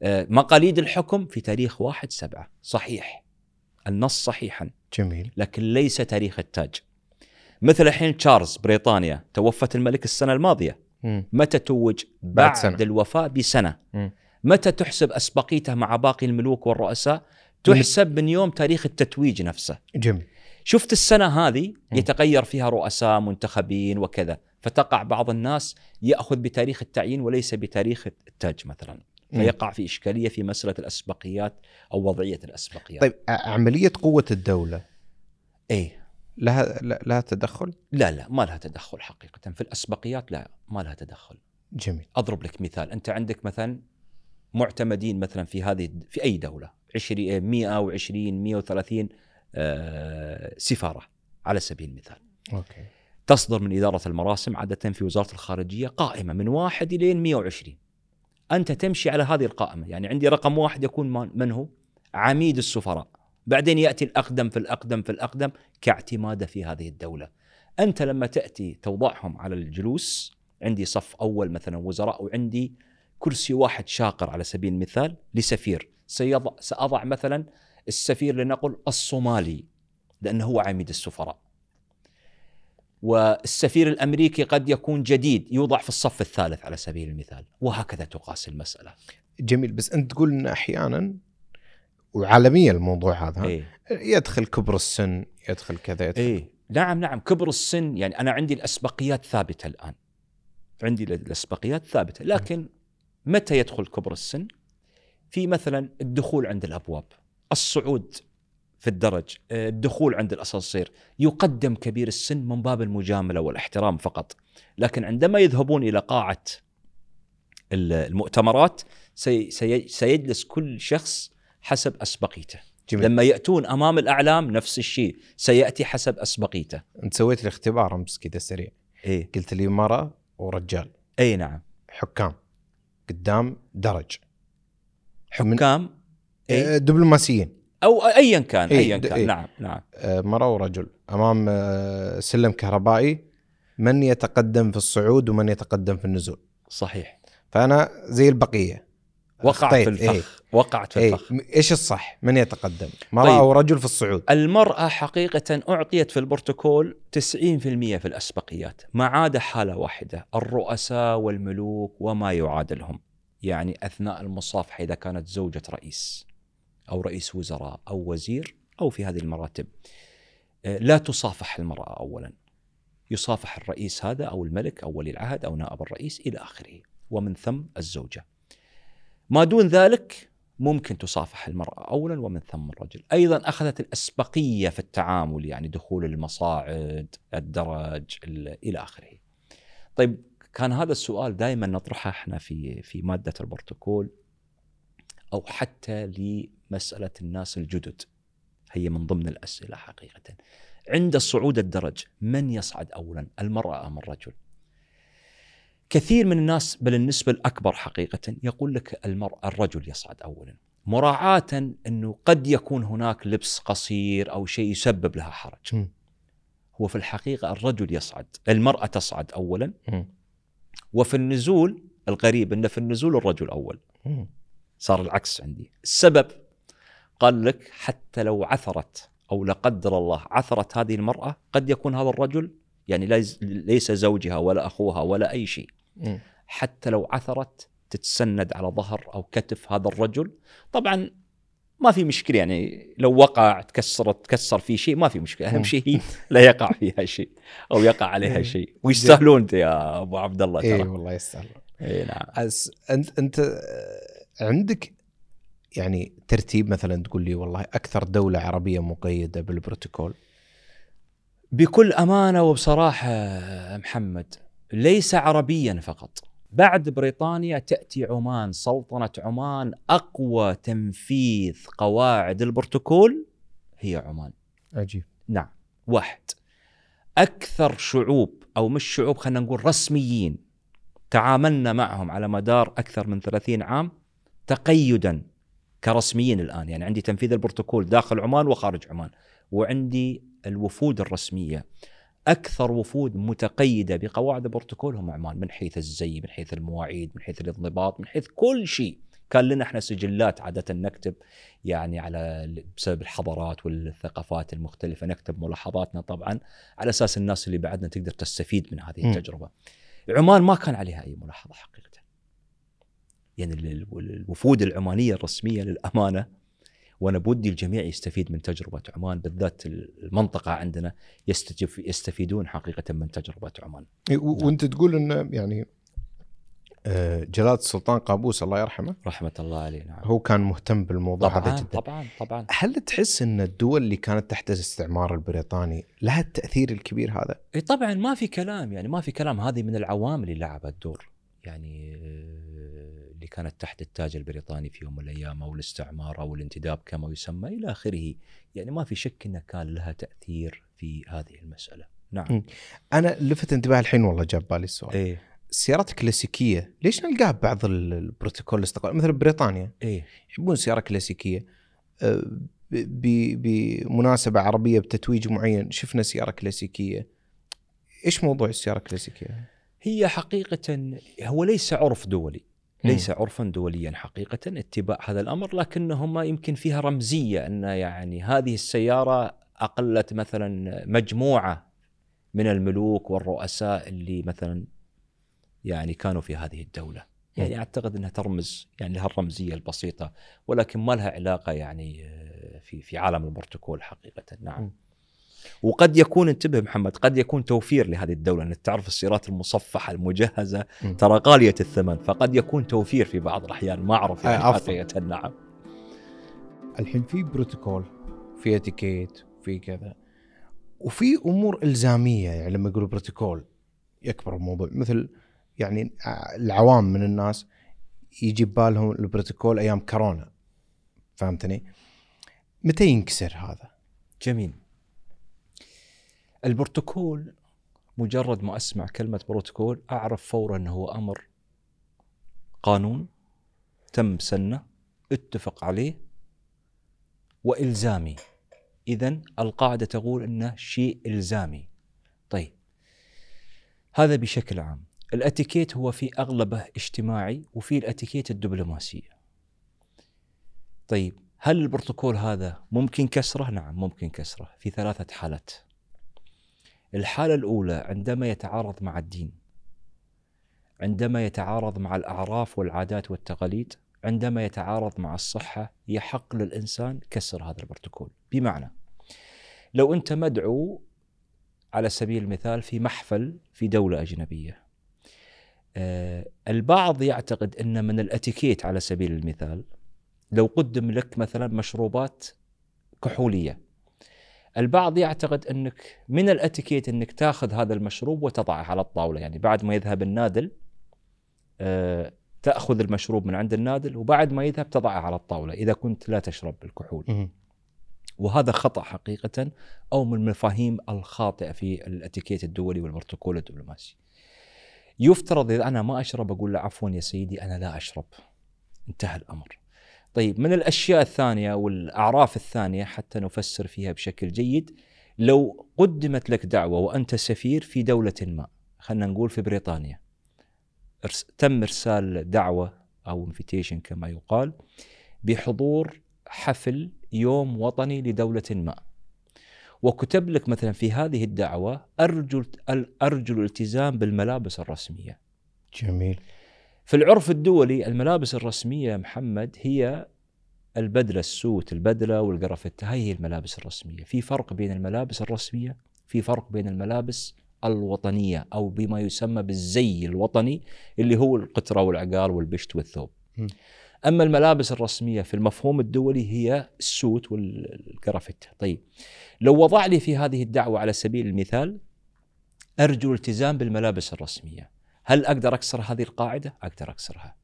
آه، مقاليد الحكم في تاريخ واحد سبعة صحيح النص صحيحا جميل. لكن ليس تاريخ التاج. مثل الحين تشارلز بريطانيا توفت الملك السنة الماضية. مم. متى توج؟ بعد بعد, سنة. بعد الوفاة بسنة. مم. متى تحسب أسبقيته مع باقي الملوك والرؤساء؟ تحسب من يوم تاريخ التتويج نفسه. جميل. شفت السنة هذه. يتغير فيها رؤساء منتخبين وكذا. فتقع بعض الناس يأخذ بتاريخ التعيين وليس بتاريخ التاج مثلا. فيقع في إشكالية في مسألة الأسبقيات أو وضعية الأسبقيات. طيب عملية قوة الدولة. إيه. لها لا- لها تدخل؟ لا لا ما لها تدخل حقيقة. في الأسبقيات لا ما لها تدخل. جميل. أضرب لك مثال. أنت عندك مثلا معتمدين مثلا في هذه في أي دولة؟ 20 120 130 آه، سفارة على سبيل المثال. أوكي. تصدر من إدارة المراسم عادة في وزارة الخارجية قائمة من واحد إلى 120 أنت تمشي على هذه القائمة يعني عندي رقم واحد يكون من هو؟ عميد السفراء. بعدين يأتي الأقدم في الأقدم في الأقدم كاعتماده في هذه الدولة. أنت لما تأتي توضعهم على الجلوس عندي صف أول مثلا وزراء وعندي كرسي واحد شاقر على سبيل المثال لسفير. سيضع سأضع مثلا السفير لنقل الصومالي لأنه هو عميد السفراء. والسفير الأمريكي قد يكون جديد يوضع في الصف الثالث على سبيل المثال. وهكذا تقاس المسألة. جميل بس أنت تقول إن أحيانا وعالميا الموضوع هذا؟ إيه. يدخل كبر السن يدخل كذا يدخل إيه. نعم نعم. كبر السن يعني أنا عندي الأسبقيات ثابتة الآن. عندي الأسبقيات ثابتة. لكن متى يدخل كبر السن؟ في مثلا الدخول عند الأبواب. الصعود في الدرج آه، الدخول عند الأسانسير. يقدم كبير السن من باب المجاملة والاحترام فقط. لكن عندما يذهبون إلى قاعة ال- المؤتمرات سي سي سيجلس كل شخص حسب أسبقيته. جميل. لما يأتون أمام الأعلام نفس الشيء سيأتي حسب أسبقيته. أنت سويت لي اختبار أمس كذا سريع. إيه. قلت لي مرة ورجال. اي نعم. حكام. قدام درج. من- حكام. إيه؟ آه، دبلوماسيين. أو ايا كان إيه، ايا كان. إيه. نعم نعم. آه، مرة ورجل. أمام آه، سلم كهربائي. من يتقدم في الصعود ومن يتقدم في النزول؟ صحيح. فأنا زي البقية. وقعت في أخطيت، إيه. الفخ وقعت في إيه. الفخ إيش الصح؟ من يتقدم؟ مرأة طيب. أو رجل في الصعود؟ المرأة حقيقة أعطيت في البروتوكول 90% في الأسبقيات ما عدا حالة واحدة الرؤساء والملوك وما يعادلهم يعني أثناء المصافحة إذا كانت زوجة رئيس أو رئيس وزراء أو وزير أو في هذه المراتب آه، لا تصافح المرأة أولا يصافح الرئيس هذا أو الملك أو ولي العهد أو نائب الرئيس إلى آخره ومن ثم الزوجة ما دون ذلك ممكن تصافح المرأة أولا ومن ثم الرجل. أيضا أخذت الأسبقية في التعامل يعني دخول المصاعد الدرج ال- إلى آخره. طيب كان هذا السؤال دائما نطرحه إحنا في في مادة البروتوكول أو حتى لمسألة الناس الجدد. هي من ضمن الأسئلة حقيقة. عند صعود الدرج من يصعد أولا المرأة أم الرجل؟ كثير من الناس بل النسبة الأكبر حقيقة يقول لك المرأة الرجل يصعد أولا مراعاة أنه قد يكون هناك لبس قصير أو شيء يسبب لها حرج مم. هو في الحقيقة الرجل يصعد المرأة تصعد أولا مم. وفي النزول الغريب أن في النزول الرجل أول مم. صار العكس عندي السبب قال لك حتى لو عثرت أو لا قدر الله عثرت هذه المرأة قد يكون هذا الرجل يعني ليس- ليس زوجها ولا أخوها ولا أي شيء حتى لو عثرت تتسند على ظهر أو كتف هذا الرجل. طبعا ما في مشكلة يعني لو وقع تكسرت تكسر في شيء ما في مشكلة. أهم. شيء هي لا يقع فيها شيء أو يقع عليها شيء. ويستاهلون انت يا أبو عبد الله اي ترى. والله يستاهل إي نعم. أس... أنت أنت عندك يعني ترتيب مثلا تقول لي والله أكثر دولة عربية مقيدة بالبروتوكول؟ بكل أمانة وبصراحة محمد ليس عربيا فقط. بعد بريطانيا تأتي عمان سلطنة عمان أقوى تنفيذ قواعد البروتوكول هي عمان. عجيب. نعم واحد. أكثر شعوب أو مش شعوب خلينا نقول رسميين تعاملنا معهم على مدار أكثر من 30 عام تقيدا كرسميين الآن. يعني عندي تنفيذ البروتوكول داخل عمان وخارج عمان وعندي الوفود الرسمية. أكثر وفود متقيدة بقواعد البروتوكول هم عمان من حيث الزي من حيث المواعيد من حيث الانضباط من حيث كل شيء كان لنا إحنا سجلات عادة نكتب يعني على بسبب الحضارات والثقافات المختلفة نكتب ملاحظاتنا طبعا على أساس الناس اللي بعدنا تقدر تستفيد من هذه م. التجربة. عمان ما كان عليها أي ملاحظة حقيقة. يعني ال- ال- الوفود العمانية الرسمية للأمانة وأنا بودي الجميع يستفيد من تجربة عمان بالذات المنطقة عندنا يستجف يستفيدون حقيقة من تجربة عمان. و- وأنت تقول إن يعني آه، جلالة السلطان قابوس الله يرحمه رحمة الله عليه نعم. هو كان مهتم بالموضوع هذا جدا طبعا طبعا هل تحس إن الدول اللي كانت تحت الاستعمار البريطاني لها التأثير الكبير هذا؟ إي طبعا ما في كلام يعني ما في كلام هذه من العوامل اللي لعبت دور يعني آه، اللي كانت تحت التاج البريطاني في يوم من الأيام أو الاستعمار أو الانتداب كما يسمى إلى آخره. يعني ما في شك إنه كان لها تأثير في هذه المسألة. نعم. م. أنا لفت انتباهي الحين والله جاب بالي السؤال. إيه. السيارات الكلاسيكيه ليش نلقاها ببعض ال- البروتوكول الاستقلال مثل بريطانيا. إيه. يحبون سيارة كلاسيكية. ب- بمناسبة عربية بتتويج معين شفنا سيارة كلاسيكية. إيش موضوع السيارة الكلاسيكية؟ هي حقيقة هو ليس عرف دولي. ليس عرفا دوليا حقيقة اتباع هذا الأمر لكنهما يمكن فيها رمزية أن يعني هذه السيارة أقلت مثلا مجموعة من الملوك والرؤساء اللي مثلا يعني كانوا في هذه الدولة. يعني أعتقد أنها ترمز يعني لها الرمزية البسيطة ولكن ما لها علاقة يعني آه، في في عالم البروتوكول حقيقة. نعم. مم. وقد يكون انتبه محمد قد يكون توفير لهذه الدولة أنك تعرف السيارات المصفحة المجهزة مم. ترى غالية الثمن فقد يكون توفير في بعض الأحيان ما أعرف يعني آه،. حقيقة نعم الحين في بروتوكول في اتيكيت في كذا وفي أمور إلزامية يعني لما يقولوا بروتوكول يكبر الموضوع مثل يعني ع- العوام من الناس يجي ببالهم البروتوكول أيام كورونا فهمتني؟ متى ينكسر هذا؟ جميل البروتوكول مجرد ما أسمع كلمة بروتوكول أعرف فورا أنه هو أمر قانون تم سنة اتفق عليه وإلزامي. إذا القاعدة تقول أنه شيء إلزامي. طيب. هذا بشكل عام. الأتيكيت هو في أغلبه اجتماعي وفي الأتيكيت الدبلوماسية. طيب. هل البروتوكول هذا ممكن كسره؟ نعم ممكن كسره في ثلاثة حالات. الحالة الأولى عندما يتعارض مع الدين. عندما يتعارض مع الأعراف والعادات والتقاليد، عندما يتعارض مع الصحة يحق للإنسان كسر هذا البروتوكول، بمعنى لو أنت مدعو على سبيل المثال في محفل في دولة أجنبية. آه البعض يعتقد أن من الأتيكيت على سبيل المثال لو قدم لك مثلا مشروبات كحولية البعض يعتقد أنك من الأتيكيت أنك تاخذ هذا المشروب وتضعه على الطاولة. يعني بعد ما يذهب النادل آه، تأخذ المشروب من عند النادل وبعد ما يذهب تضعه على الطاولة إذا كنت لا تشرب الكحول. وهذا خطأ حقيقة أو من المفاهيم الخاطئة في الأتيكيت الدولي والبروتوكول الدبلوماسي. يفترض إذا أنا ما أشرب أقول له عفوا يا سيدي أنا لا أشرب. انتهى الأمر. طيب من الأشياء الثانية والاعراف الثانية حتى نفسر فيها بشكل جيد لو قدمت لك دعوة وأنت سفير في دولة ما خلينا نقول في بريطانيا تم إرسال دعوة أو invitation كما يقال بحضور حفل يوم وطني لدولة ما. وكتب لك مثلا في هذه الدعوة ارجو ارجو الالتزام بالملابس الرسمية. جميل. في العرف الدولي الملابس الرسمية محمد هي البدلة السوت البدلة والقرفتة هاي هي الملابس الرسمية. في فرق بين الملابس الرسمية في فرق بين الملابس الوطنية أو بما يسمى بالزي الوطني اللي هو القطرة والعقال والبشت والثوب. م. أما الملابس الرسمية في المفهوم الدولي هي السوت والقرفتة طيب لو وضع لي في هذه الدعوة على سبيل المثال أرجو الالتزام بالملابس الرسمية. هل أقدر أكسر هذه القاعدة؟ أقدر أكسرها.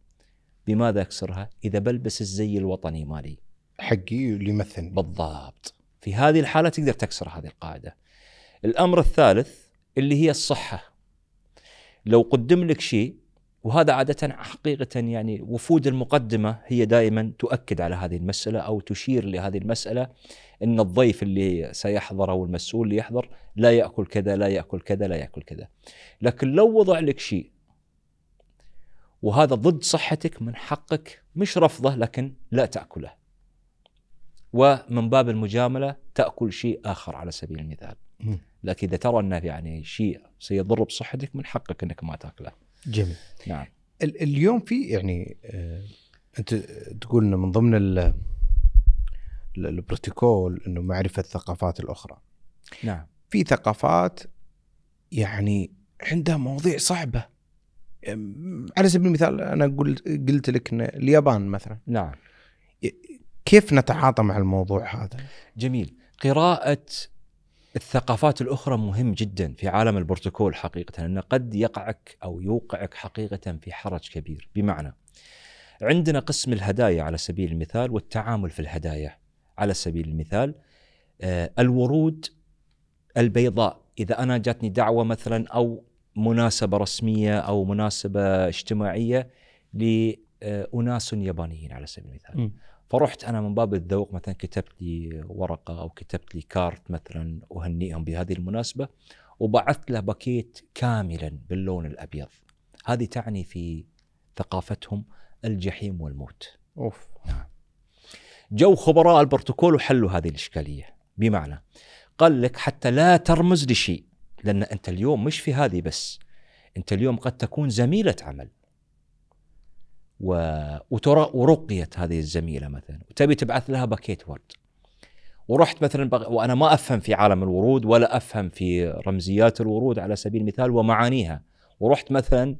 بماذا أكسرها؟ إذا بلبس الزي الوطني مالي. حقي اللي يمثلني. بالضبط. في هذه الحالة تقدر تكسر هذه القاعدة. الأمر الثالث اللي هي الصحة. لو قدم لك شيء وهذا عادة حقيقة يعني وفود المقدمة هي دائما تؤكد على هذه المسألة أو تشير لهذه المسألة أن الضيف اللي سيحضر أو المسؤول اللي يحضر لا يأكل كذا لا يأكل كذا لا يأكل كذا لكن لو وضع لك شيء وهذا ضد صحتك من حقك مش رفضه لكن لا تأكله. ومن باب المجاملة تأكل شيء آخر على سبيل المثال. لكن إذا ترى أنه يعني شيء سيضر بصحتك من حقك إنك ما تأكله. جميل. نعم. اليوم في يعني آه أنت تقول انه من ضمن البروتوكول إنه معرفة الثقافات الأخرى. نعم. في ثقافات يعني عندها مواضيع صعبة على سبيل المثال أنا قلت قلت لك إن اليابان مثلا نعم كيف نتعاطى مع الموضوع هذا؟ جميل قراءة الثقافات الأخرى مهم جدا في عالم البروتوكول حقيقة أنه قد يقعك أو يوقعك حقيقة في حرج كبير. بمعنى عندنا قسم الهدايا على سبيل المثال والتعامل في الهدايا على سبيل المثال آه الورود البيضاء. إذا أنا جاتني دعوة مثلا أو مناسبة رسمية أو مناسبة اجتماعية لأناس يابانيين على سبيل المثال. م. فرحت أنا من باب الذوق مثلا كتبت لي ورقة أو كتبت لي كارت مثلا أهنئهم بهذه المناسبة وبعثت له باكيت كاملا باللون الأبيض. هذه تعني في ثقافتهم الجحيم والموت. أوف. نعم. جو خبراء البروتوكول وحلوا هذه الإشكالية. بمعنى قال لك حتى لا ترمز لشيء لأن أنت اليوم مش في هذه بس. أنت اليوم قد تكون زميلة عمل. وترى ورقيت هذه الزميلة مثلا. وتبي تبعث لها باكيت ورد. ورحت مثلا بغ... وأنا ما أفهم في عالم الورود ولا أفهم في رمزيات الورود على سبيل المثال ومعانيها. ورحت مثلا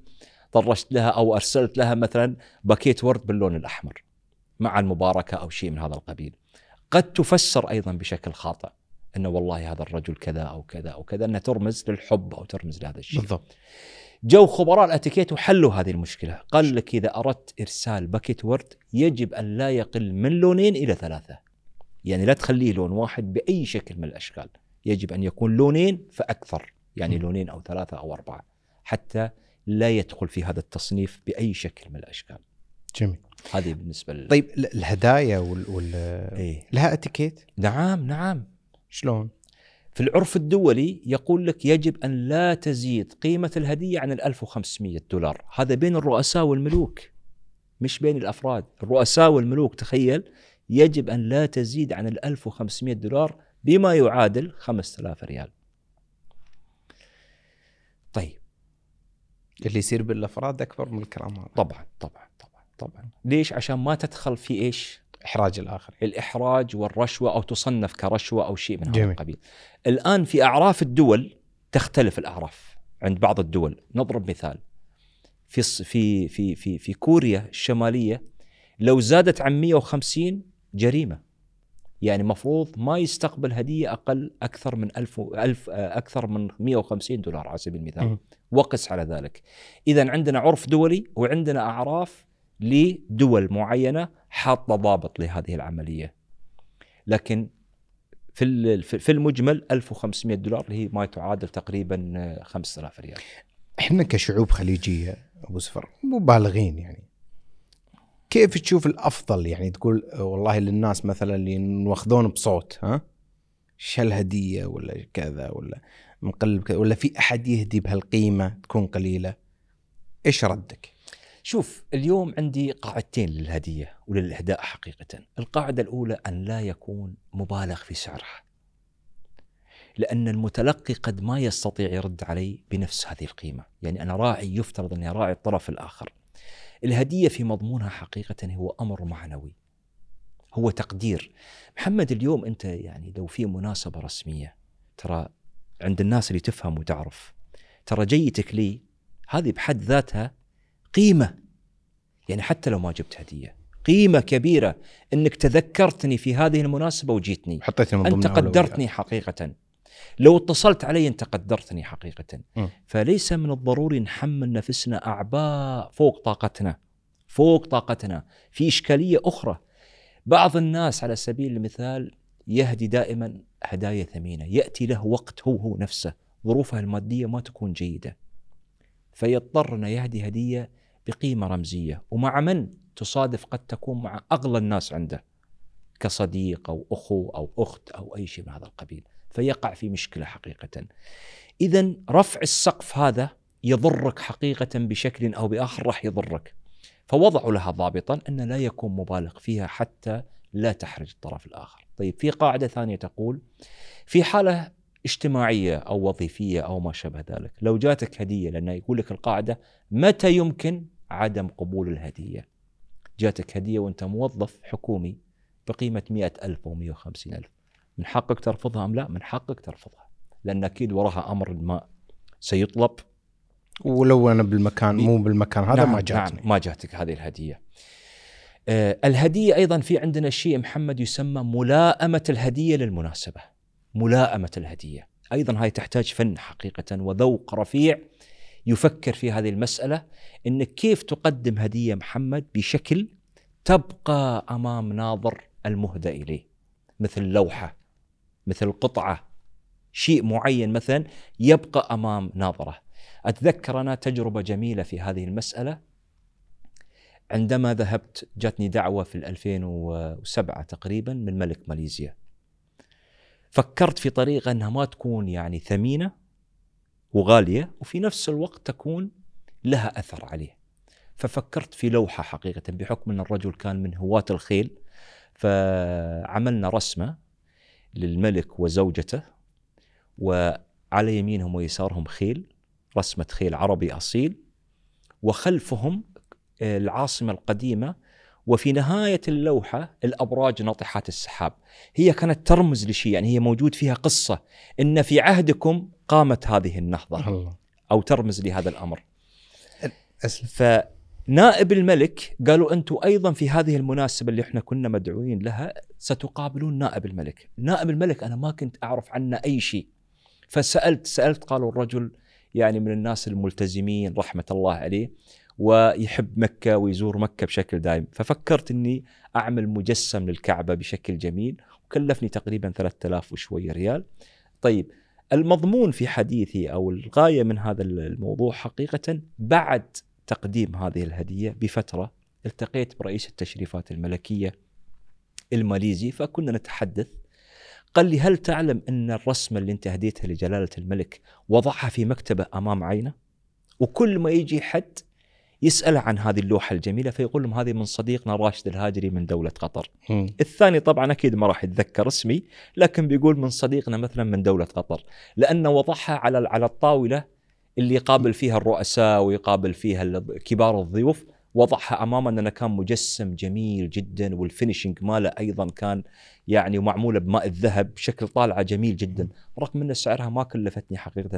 طرشت لها أو أرسلت لها مثلا bouquet ورد باللون الأحمر مع المباركة أو شيء من هذا القبيل. قد تفسر أيضا بشكل خاطئ إنه والله هذا الرجل كذا أو كذا أو كذا انها ترمز للحب أو ترمز لهذا الشيء. بالضبط. جو خبراء الاتيكيت وحلوا هذه المشكلة. قال لك إذا أردت إرسال bouquet ورد يجب أن لا يقل من لونين إلى ثلاثة. يعني لا تخليه لون واحد بأي شكل من الأشكال. يجب أن يكون لونين فأكثر يعني م. لونين أو ثلاثة أو أربعة. حتى لا يدخل في هذا التصنيف بأي شكل من الأشكال. جميل. هذه بالنسبة ل... طيب الهدايا وال, وال... إيه؟ لها اتيكيت؟ نعم نعم. شلون؟ في العرف الدولي يقول لك يجب أن لا تزيد قيمة الهدية عن ال 1500 دولار. هذا بين الرؤساء والملوك مش بين الأفراد. الرؤساء والملوك تخيل يجب أن لا تزيد عن ال 1500 دولار بما يعادل 5000 ريال. طيب. اللي يصير بالأفراد أكبر من الكلام هذا طبعا طبعا طبعا طبعا. ليش؟ عشان ما تدخل في إيش؟ إحراج الآخر. الإحراج والرشوة أو تصنف كرشوة أو شيء من هذا. القبيل. الآن في أعراف الدول تختلف الأعراف عند بعض الدول. نضرب مثال. في في في في في كوريا الشمالية لو زادت عن 150 جريمة. يعني مفروض ما يستقبل هدية أقل أكثر من 1000 ألف أكثر من 150 دولار على سبيل المثال. وقس على ذلك. إذا عندنا عرف دولي وعندنا أعراف لدول معينة حاطة ضابط لهذه العملية. لكن في في المجمل 1500 دولار اللي هي ما تعادل تقريبا 5000 ريال. إحنا كشعوب خليجية أبو سفر مبالغين يعني. كيف تشوف الأفضل يعني تقول والله للناس مثلا اللي ناخذون بصوت ها؟ شو الهديه ولا كذا ولا مقلب كذا ولا في أحد يهدي بهالقيمة تكون قليلة؟ إيش ردك؟ شوف اليوم عندي قاعدتين للهدية وللإهداء حقيقة. القاعدة الأولى أن لا يكون مبالغ في سعرها لأن المتلقي قد ما يستطيع يرد علي بنفس هذه القيمة. يعني أنا راعي يفترض أني راعي الطرف الآخر. الهدية في مضمونها حقيقة هو أمر معنوي هو تقدير. محمد اليوم أنت يعني لو في مناسبة رسمية ترى عند الناس اللي تفهم وتعرف ترى جيتك لي هذه بحد ذاتها قيمة. يعني حتى لو ما جبت هدية قيمة كبيرة أنك تذكرتني في هذه المناسبة وجيتني. حطيتني من أولويات. قدرتني حقيقة. لو اتصلت علي أنت قدرتني حقيقة. م. فليس من الضروري نحمل نفسنا أعباء فوق طاقتنا فوق طاقتنا. في إشكالية أخرى. بعض الناس على سبيل المثال يهدي دائما هدايا ثمينة. يأتي له وقت هو هو نفسه. ظروفه المادية ما تكون جيدة. فيضطر أنه يهدي هدية بقيمة رمزية. ومع من تصادف قد تكون مع أغلى الناس عنده؟ كصديق أو أخو أو أخت أو أي شيء من هذا القبيل. فيقع في مشكلة حقيقة. إذا رفع السقف هذا يضرك حقيقة بشكل أو بآخر راح يضرك. فوضعوا لها ضابطا أن لا يكون مبالغ فيها حتى لا تحرج الطرف الآخر. طيب في قاعدة ثانية تقول في حالة اجتماعية أو وظيفية أو ما شابه ذلك. لو جاتك هدية لأن يقول لك القاعدة متى يمكن عدم قبول الهدية؟ جاتك هدية وأنت موظف حكومي بقيمة مئة ألف أو مئة وخمسين ألف. من حقك ترفضها أم لا؟ من حقك ترفضها. لأن أكيد وراها أمر ما سيطلب. ولو أنا بالمكان مو بالمكان هذا نعم ما جاتني. نعم ما جاتك هذه الهدية. آه الهدية أيضا في عندنا شيء محمد يسمى ملائمة الهدية للمناسبة. ملائمة الهدية. أيضا هاي تحتاج فن حقيقة وذوق رفيع يفكر في هذه المسألة إنك كيف تقدم هدية محمد بشكل تبقى أمام ناظر المهدى إليه. مثل لوحة مثل قطعة شيء معين مثلا يبقى أمام ناظره. أتذكر أنا تجربة جميلة في هذه المسألة. عندما ذهبت جاتني دعوة في 2007 تقريبا من ملك ماليزيا. فكرت في طريقة أنها ما تكون يعني ثمينة وغالية وفي نفس الوقت تكون لها أثر عليه. ففكرت في لوحة حقيقة بحكم أن الرجل كان من هواة الخيل فعملنا رسمة للملك وزوجته وعلى يمينهم ويسارهم خيل رسمة خيل عربي أصيل وخلفهم العاصمة القديمة وفي نهاية اللوحة الأبراج ناطحات السحاب. هي كانت ترمز لشيء يعني هي موجود فيها قصة إن في عهدكم قامت هذه النهضة الله. أو ترمز لهذا الأمر. أسلم. فنائب الملك قالوا أنتم أيضا في هذه المناسبة اللي إحنا كنا مدعوين لها ستقابلون نائب الملك. نائب الملك أنا ما كنت أعرف عنه أي شيء. فسألت سألت قالوا الرجل يعني من الناس الملتزمين رحمة الله عليه ويحب مكة ويزور مكة بشكل دائم. ففكرت أني أعمل مجسم للكعبة بشكل جميل وكلفني تقريبا 3000 وشوية ريال. طيب المضمون في حديثي أو الغاية من هذا الموضوع حقيقة بعد تقديم هذه الهدية بفترة التقيت برئيس التشريفات الملكية الماليزي فكنا نتحدث. قال لي هل تعلم أن الرسمة اللي أنت هديتها لجلالة الملك وضعها في مكتبة أمام عينه؟ وكل ما يجي حد يسأله عن هذه اللوحة الجميلة فيقول لهم هذه من صديقنا راشد الهاجري من دولة قطر مم. الثاني طبعا أكيد ما راح يتذكر اسمي لكن بيقول من صديقنا مثلا من دولة قطر لأنه وضعها على على الطاولة اللي يقابل فيها الرؤساء ويقابل فيها كبار الضيوف وضعها امامنا كان مجسم جميل جدا وال finishing ماله أيضا كان يعني معمولة بماء الذهب بشكل طالعة جميل جدا رغم أن سعرها ما كلفتني حقيقه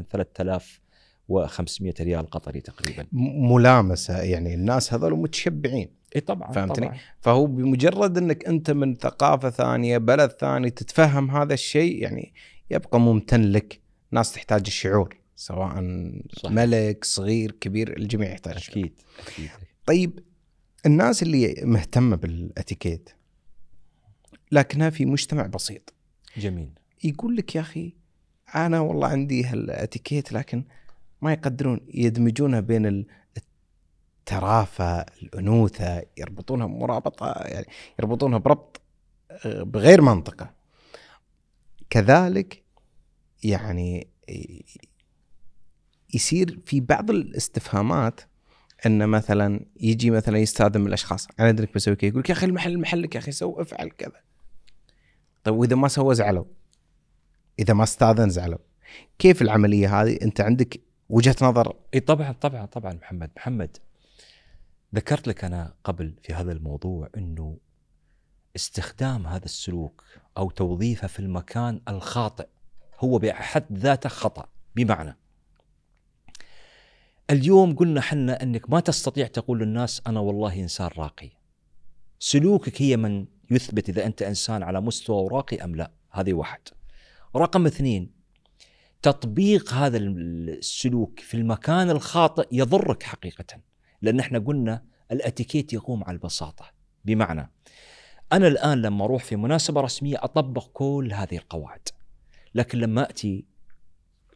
3500 ريال قطري تقريبا. ملامسة يعني الناس هذول متشبعين. إي طبعا فهمتني؟ طبعا. فهو بمجرد إنك أنت من ثقافة ثانية بلد ثاني تتفهم هذا الشيء يعني يبقى ممتن لك. ناس تحتاج الشعور سواء صح. ملك صغير كبير الجميع يحتاج. أكيد أكيد. طيب الناس اللي مهتمة بالإتيكيت لكنها في مجتمع بسيط. جميل. يقول لك يا أخي أنا والله عندي هالإتيكيت لكن ما يقدرون يدمجونها بين ال- الترافة الأنوثة يربطونها مرابطة يعني يربطونها بربط آه، بغير منطقة. كذلك يعني يصير في بعض الاستفهامات إن مثلا يجي مثلا يستخدم الأشخاص. أنا أدري بسوي كذا يقول يا أخي المحل محلك يا أخي سو افعل كذا. طيب وإذا ما سوى زعلوا؟ إذا ما استأذن زعلوا. كيف العملية هذه؟ أنت عندك وجهة نظر. إي طبعا طبعا طبعا محمد محمد. ذكرت لك أنا قبل في هذا الموضوع إنه استخدام هذا السلوك أو توظيفه في المكان الخاطئ هو بحد ذاته خطأ بمعنى اليوم قلنا حنا إنك ما تستطيع تقول للناس أنا والله إنسان راقي. سلوكك هي من يثبت إذا أنت إنسان على مستوى راقي أم لا هذه واحد. رقم اثنين تطبيق هذا السلوك في المكان الخاطئ يضرك حقيقة لأن إحنا قلنا الاتيكيت يقوم على البساطة. بمعنى أنا الآن لما أروح في مناسبة رسمية أطبق كل هذه القواعد لكن لما أتي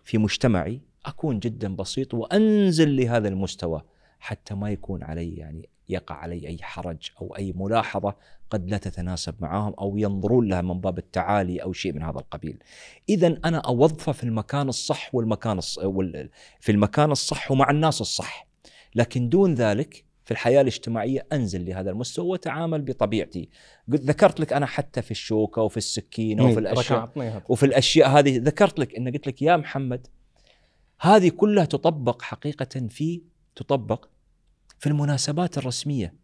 في مجتمعي أكون جدا بسيط وأنزل لهذا المستوى حتى ما يكون علي يعني يقع علي أي حرج أو أي ملاحظة قد لا تتناسب معهم أو ينظرون لها من باب التعالي أو شيء من هذا القبيل. اذا أنا اوظفه في المكان الصح والمكان الص... وال... في المكان الصح ومع الناس الصح. لكن دون ذلك في الحياة الاجتماعية أنزل لهذا المستوى وأتعامل بطبيعتي. قلت ذكرت لك أنا حتى في الشوكة وفي السكينة وفي الأشياء وفي الأشياء هذه. ذكرت لك إن قلت لك يا محمد هذه كلها تطبق حقيقة في تطبق في المناسبات الرسمية.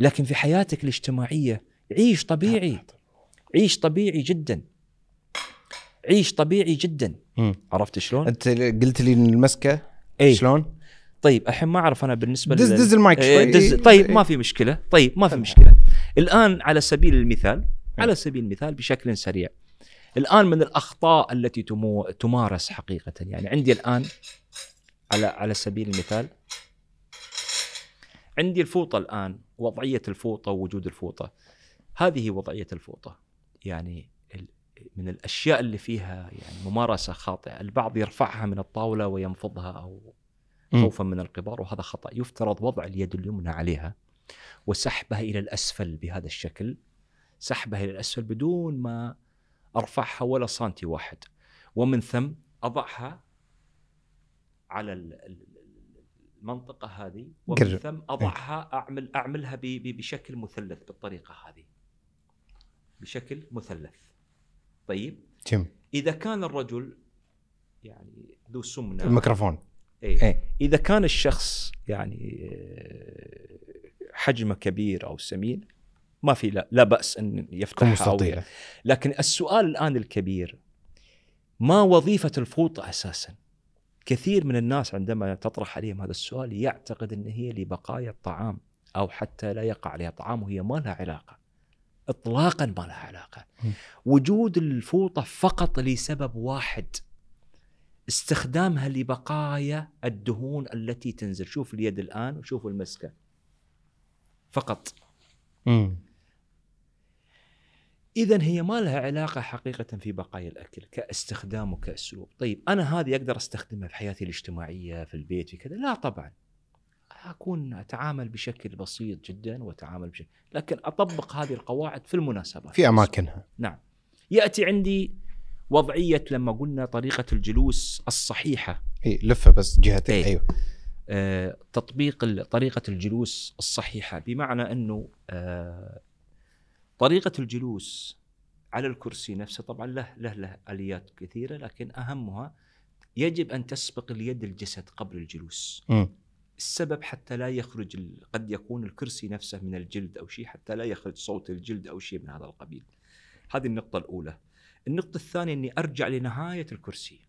لكن في حياتك الاجتماعية عيش طبيعي. عيش طبيعي جدا. عيش طبيعي جدا. مم. عرفت شلون؟ أنت قلت لي المسكة. اي شلون؟ طيب الحين ما أعرف أنا بالنسبة دز دز المايك إيه، شوي. دز إيه، طيب إيه. ما في مشكلة. طيب ما في. مشكلة. الآن على سبيل المثال على سبيل المثال بشكل سريع. الآن من الأخطاء التي تمو تمارس حقيقة. يعني عندي الآن على على سبيل المثال عندي الفوطة الآن. وضعية الفوطة ووجود الفوطة. هذه وضعية الفوطة. يعني من الأشياء اللي فيها يعني ممارسة خاطئة. البعض يرفعها من الطاولة وينفضها أو. خوفا من القبار وهذا خطأ. يفترض وضع اليد اليمنى عليها وسحبها إلى الأسفل بهذا الشكل. سحبها إلى الأسفل بدون ما أرفعها ولا سنتي واحد. ومن ثم أضعها على المنطقة هذه ومن قرب. ثم أضعها أعمل أعملها بشكل مثلث بالطريقة هذه بشكل مثلث طيب جم إذا كان الرجل يعني ذو سمنة الميكروفون إيه. إيه. إذا كان الشخص يعني آه، حجمه كبير أو سمين ما في لا, لا بأس أن يفتحها أو لكن السؤال الآن الكبير ما وظيفة الفوطه أساسا؟ كثير من الناس عندما تطرح عليهم هذا السؤال يعتقد إن هي لبقايا الطعام أو حتى لا يقع عليها طعام وهي ما لها علاقة. اطلاقا ما لها علاقة. وجود الفوطة فقط لسبب واحد استخدامها لبقايا الدهون التي تنزل، شوف اليد الآن وشوف المسكة. فقط. مم. اذا هي ما لها علاقة حقيقة في بقايا الأكل كاستخدام وكأسلوب، طيب أنا هذه أقدر أستخدمها في حياتي الاجتماعية في البيت في كذا؟ لا طبعا. أكون أتعامل بشكل بسيط جدا وأتعامل بشكل لكن أطبق هذه القواعد في المناسبات. في أماكنها نعم. يأتي عندي وضعية لما قلنا طريقة الجلوس الصحيحة إي لفة بس جهتك إيه. أيوه آه، تطبيق طريقة الجلوس الصحيحة بمعنى أنه آه، طريقة الجلوس على الكرسي نفسه طبعا له له له آليات كثيرة لكن أهمها يجب أن تسبق اليد الجسد قبل الجلوس. مم. السبب حتى لا يخرج ال- قد يكون الكرسي نفسه من الجلد أو شيء حتى لا يخرج صوت الجلد أو شيء من هذا القبيل. هذه النقطة الأولى. النقطة الثانية إني أرجع لنهاية الكرسي.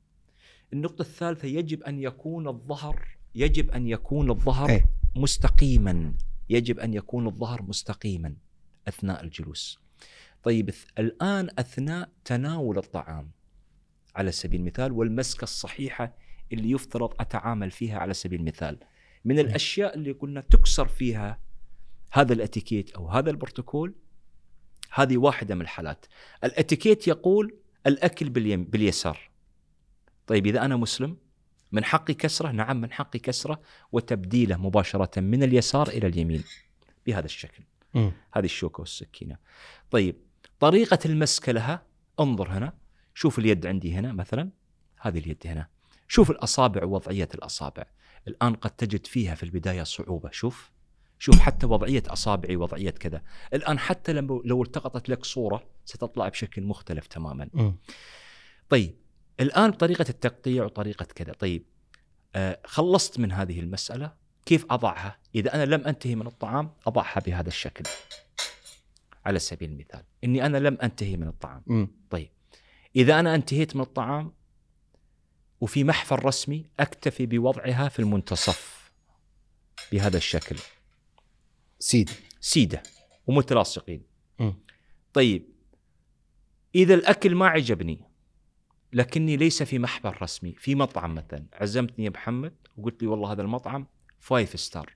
النقطة الثالثة يجب أن يكون الظهر يجب أن يكون الظهر إيه. مستقيما يجب أن يكون الظهر مستقيما أثناء الجلوس. طيب الآن أثناء تناول الطعام على سبيل المثال والمسكة الصحيحة اللي يفترض أتعامل فيها على سبيل المثال. من الأشياء اللي قلنا تكسر فيها هذا الأتيكيت أو هذا البروتوكول هذه واحدة من الحالات. الأتيكيت يقول الأكل باليم باليسار. طيب إذا أنا مسلم من حقي كسرة؟ نعم من حقي كسرة وتبديله مباشرة من اليسار إلى اليمين بهذا الشكل. هذه الشوكة والسكينة. طيب طريقة المسك لها انظر هنا شوف اليد عندي هنا مثلا هذه اليد هنا. شوف الأصابع ووضعيه الأصابع. الآن قد تجد فيها في البداية صعوبة شوف. شوف حتى وضعية أصابعي وضعية كذا. الآن حتى لو لو التقطت لك صورة ستطلع بشكل مختلف تماما. مم. طيب الآن طريقة التقطيع وطريقة كذا. طيب آه خلصت من هذه المسألة. كيف أضعها؟ إذا أنا لم أنتهي من الطعام أضعها بهذا الشكل. على سبيل المثال إني أنا لم أنتهي من الطعام. مم. طيب. إذا أنا انتهيت من الطعام وفي محفل رسمي أكتفي بوضعها في المنتصف. بهذا الشكل. سيدي سيدة ومتلاصقين. مم. طيب. إذا الأكل ما عجبني لكني ليس في محفل رسمي في مطعم مثلا. عزمتني يا محمد وقلت لي والله هذا المطعم five star.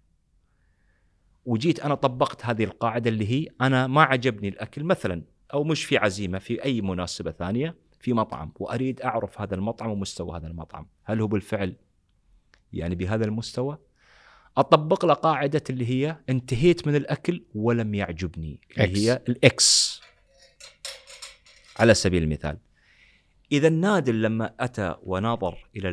وجيت أنا طبقت هذه القاعدة اللي هي أنا ما عجبني الأكل مثلا أو مش في عزيمة في أي مناسبة ثانية في مطعم وأريد أعرف هذا المطعم ومستوى هذا المطعم. هل هو بالفعل يعني بهذا المستوى؟ أطبق له قاعدة اللي هي انتهيت من الأكل ولم يعجبني اللي X. هي ال X على سبيل المثال. إذا النادل لما أتى ونظر إلى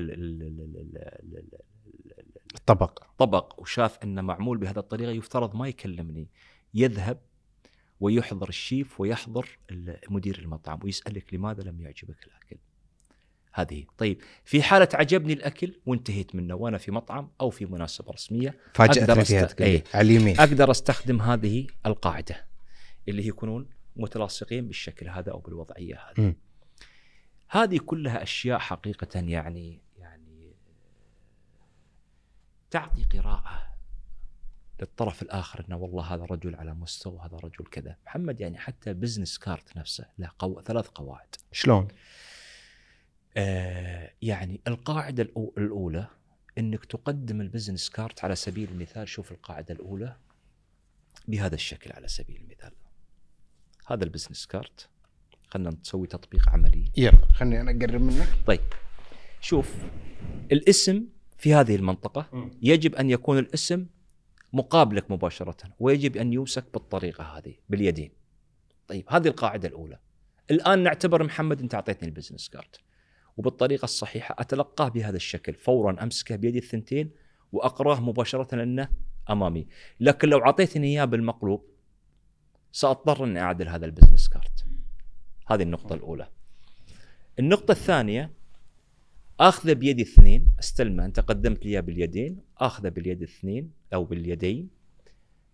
الطبق الطبق وشاف انه معمول بهذه الطريقة يفترض ما يكلمني. يذهب ويحضر الشيف ويحضر مدير المطعم ويسألك لماذا لم يعجبك الأكل. هذه. طيب في حالة عجبني الأكل وانتهيت منه وأنا في مطعم أو في مناسبة رسمية فاجأتني أقدر فيها لي إيه. على اليمين. أقدر أستخدم هذه القاعدة اللي هي يكونون متلاصقين بالشكل هذا أو بالوضعية هذه. هذه كلها أشياء حقيقة يعني يعني تعطي قراءة للطرف الآخر إنه والله هذا رجل على مستوى هذا رجل كذا، محمد يعني حتى business card نفسه له قو... ثلاث قواعد. شلون؟ آه يعني القاعدة الأو- الأولى إنك تقدم ال business card على سبيل المثال شوف القاعدة الأولى بهذا الشكل على سبيل المثال. هذا ال business card خلينا نسوي تطبيق عملي. يلا خلني أنا أقرب منك. طيب شوف الاسم في هذه المنطقة. يجب أن يكون الاسم مقابلك مباشرة ويجب أن يمسك بالطريقة هذه باليدين. طيب هذه القاعدة الأولى. الآن نعتبر محمد أنت أعطيتني ال business card وبالطريقة الصحيحة أتلقاه بهذا الشكل. فورا أمسكه بيدي الثنتين وأقراه مباشرة لأنه أمامي. لكن لو أعطيتني إياه بالمقلوب سأضطر أن أعدل هذا ال business card هذه النقطة الأولى. النقطة الثانية اخذه بيدي اثنين. استلمه. أنت قدمت لي باليدين. اخذه باليد الاثنين أو باليدين.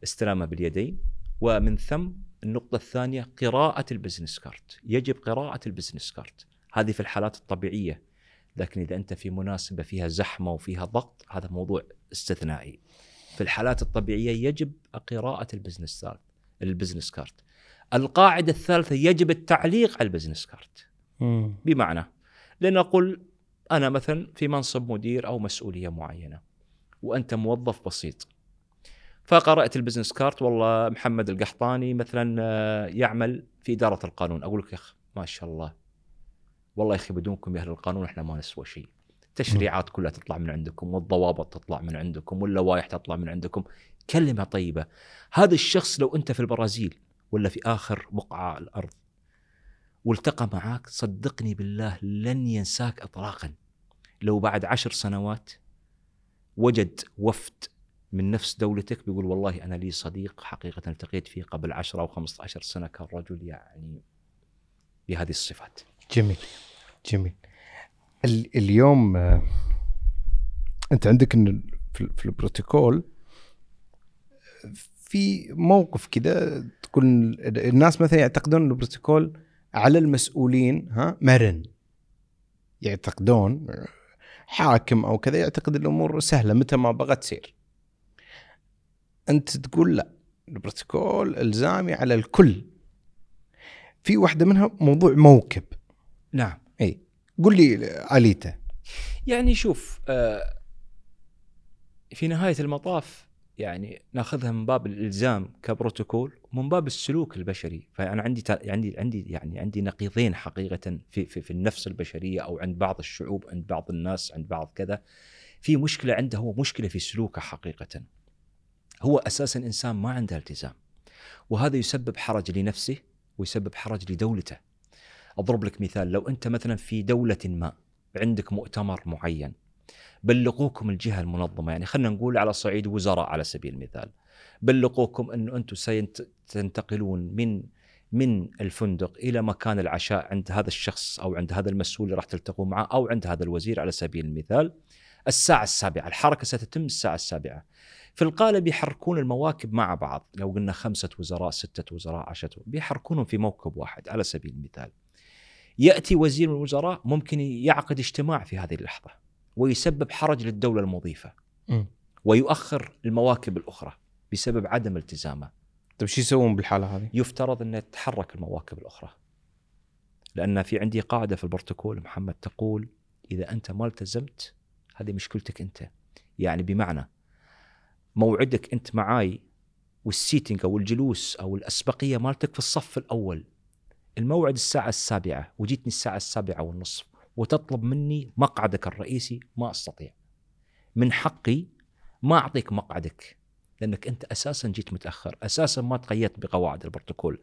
استلامه باليدين. ومن ثم النقطة الثانية قراءة ال business card. يجب قراءة ال business card. هذه في الحالات الطبيعية. لكن إذا أنت في مناسبة فيها زحمة وفيها ضغط هذا موضوع استثنائي. في الحالات الطبيعية يجب قراءة ال business card. ال business card. القاعدة الثالثة يجب التعليق على ال business card. بمعنى لنقل أنا مثلا في منصب مدير أو مسؤولية معينة وأنت موظف بسيط. فقرأت البزنس كارت والله محمد القحطاني مثلا آه، يعمل في إدارة القانون. أقول لك يا اخ ما شاء الله. والله يا أخي بدونكم يا أهل القانون إحنا ما نسوى شيء. التشريعات كلها تطلع من عندكم والضوابط تطلع من عندكم واللوائح تطلع من عندكم. كلمة طيبة. هذا الشخص لو أنت في البرازيل ولا في آخر بقعة الأرض والتقى معاك صدقني بالله لن ينساك اطلاقا لو بعد عشر سنوات وجد وفد من نفس دولتك بيقول والله أنا لي صديق حقيقة التقيت فيه قبل 10 أو 15 سنة كان رجل يعني بهذه الصفات. جميل جميل ال- اليوم آه، أنت عندك إن في البروتوكول في موقف كذا تكون الناس مثلا يعتقدون البروتوكول على المسؤولين ها مرن. يعتقدون حاكم أو كذا يعتقد الأمور سهلة متى ما بغت تصير. أنت تقول لا البروتوكول إلزامي على الكل. في واحدة منها موضوع موكب. نعم. إي قل لي اليته يعني شوف آه، في نهاية المطاف يعني ناخذها من باب الإلزام كبروتوكول. ومن باب السلوك البشري فأنا عندي عندي عندي يعني عندي نقيضين حقيقة في في, في النفس البشرية أو عند بعض الشعوب عند بعض الناس عند بعض كذا. في مشكلة عنده هو مشكلة في سلوكه حقيقة. هو أساسا إنسان ما عنده التزام وهذا يسبب حرج لنفسه ويسبب حرج لدولته. أضرب لك مثال لو أنت مثلا في دولة ما عندك مؤتمر معين بلغوكم الجهة المنظمة يعني خلينا نقول على صعيد وزراء على سبيل المثال بلغوكم إنه أنتم سينتقلون من من الفندق إلى مكان العشاء عند هذا الشخص أو عند هذا المسؤول اللي راح تلتقوا معه أو عند هذا الوزير على سبيل المثال. الساعة السابعة الحركة ستتم الساعة السابعة. في القالب يحركون المواكب مع بعض. لو قلنا خمسة وزراء ستة وزراء عشرة بيحركونهم في موكب واحد على سبيل المثال. يأتي وزير من الوزراء ممكن يعقد اجتماع في هذه اللحظة ويسبب حرج للدولة المضيفة مم. ويؤخر المواكب الأخرى بسبب عدم التزامه. طيب شو يسوون بالحالة هذه؟ يفترض أن تتحرك المواكب الأخرى. لأن في عندي قاعدة في البروتوكول محمد تقول إذا أنت ما التزمت هذه مشكلتك أنت. يعني بمعنى موعدك أنت معاي وال seating أو الجلوس أو الأسبقية مالتك في الصف الأول. الموعد الساعة السابعة وجيتني الساعة السابعة والنصف وتطلب مني مقعدك الرئيسي ما أستطيع. من حقي ما أعطيك مقعدك. لأنك أنت أساسا جيت متأخر أساسا ما تقيدت بقواعد البروتوكول.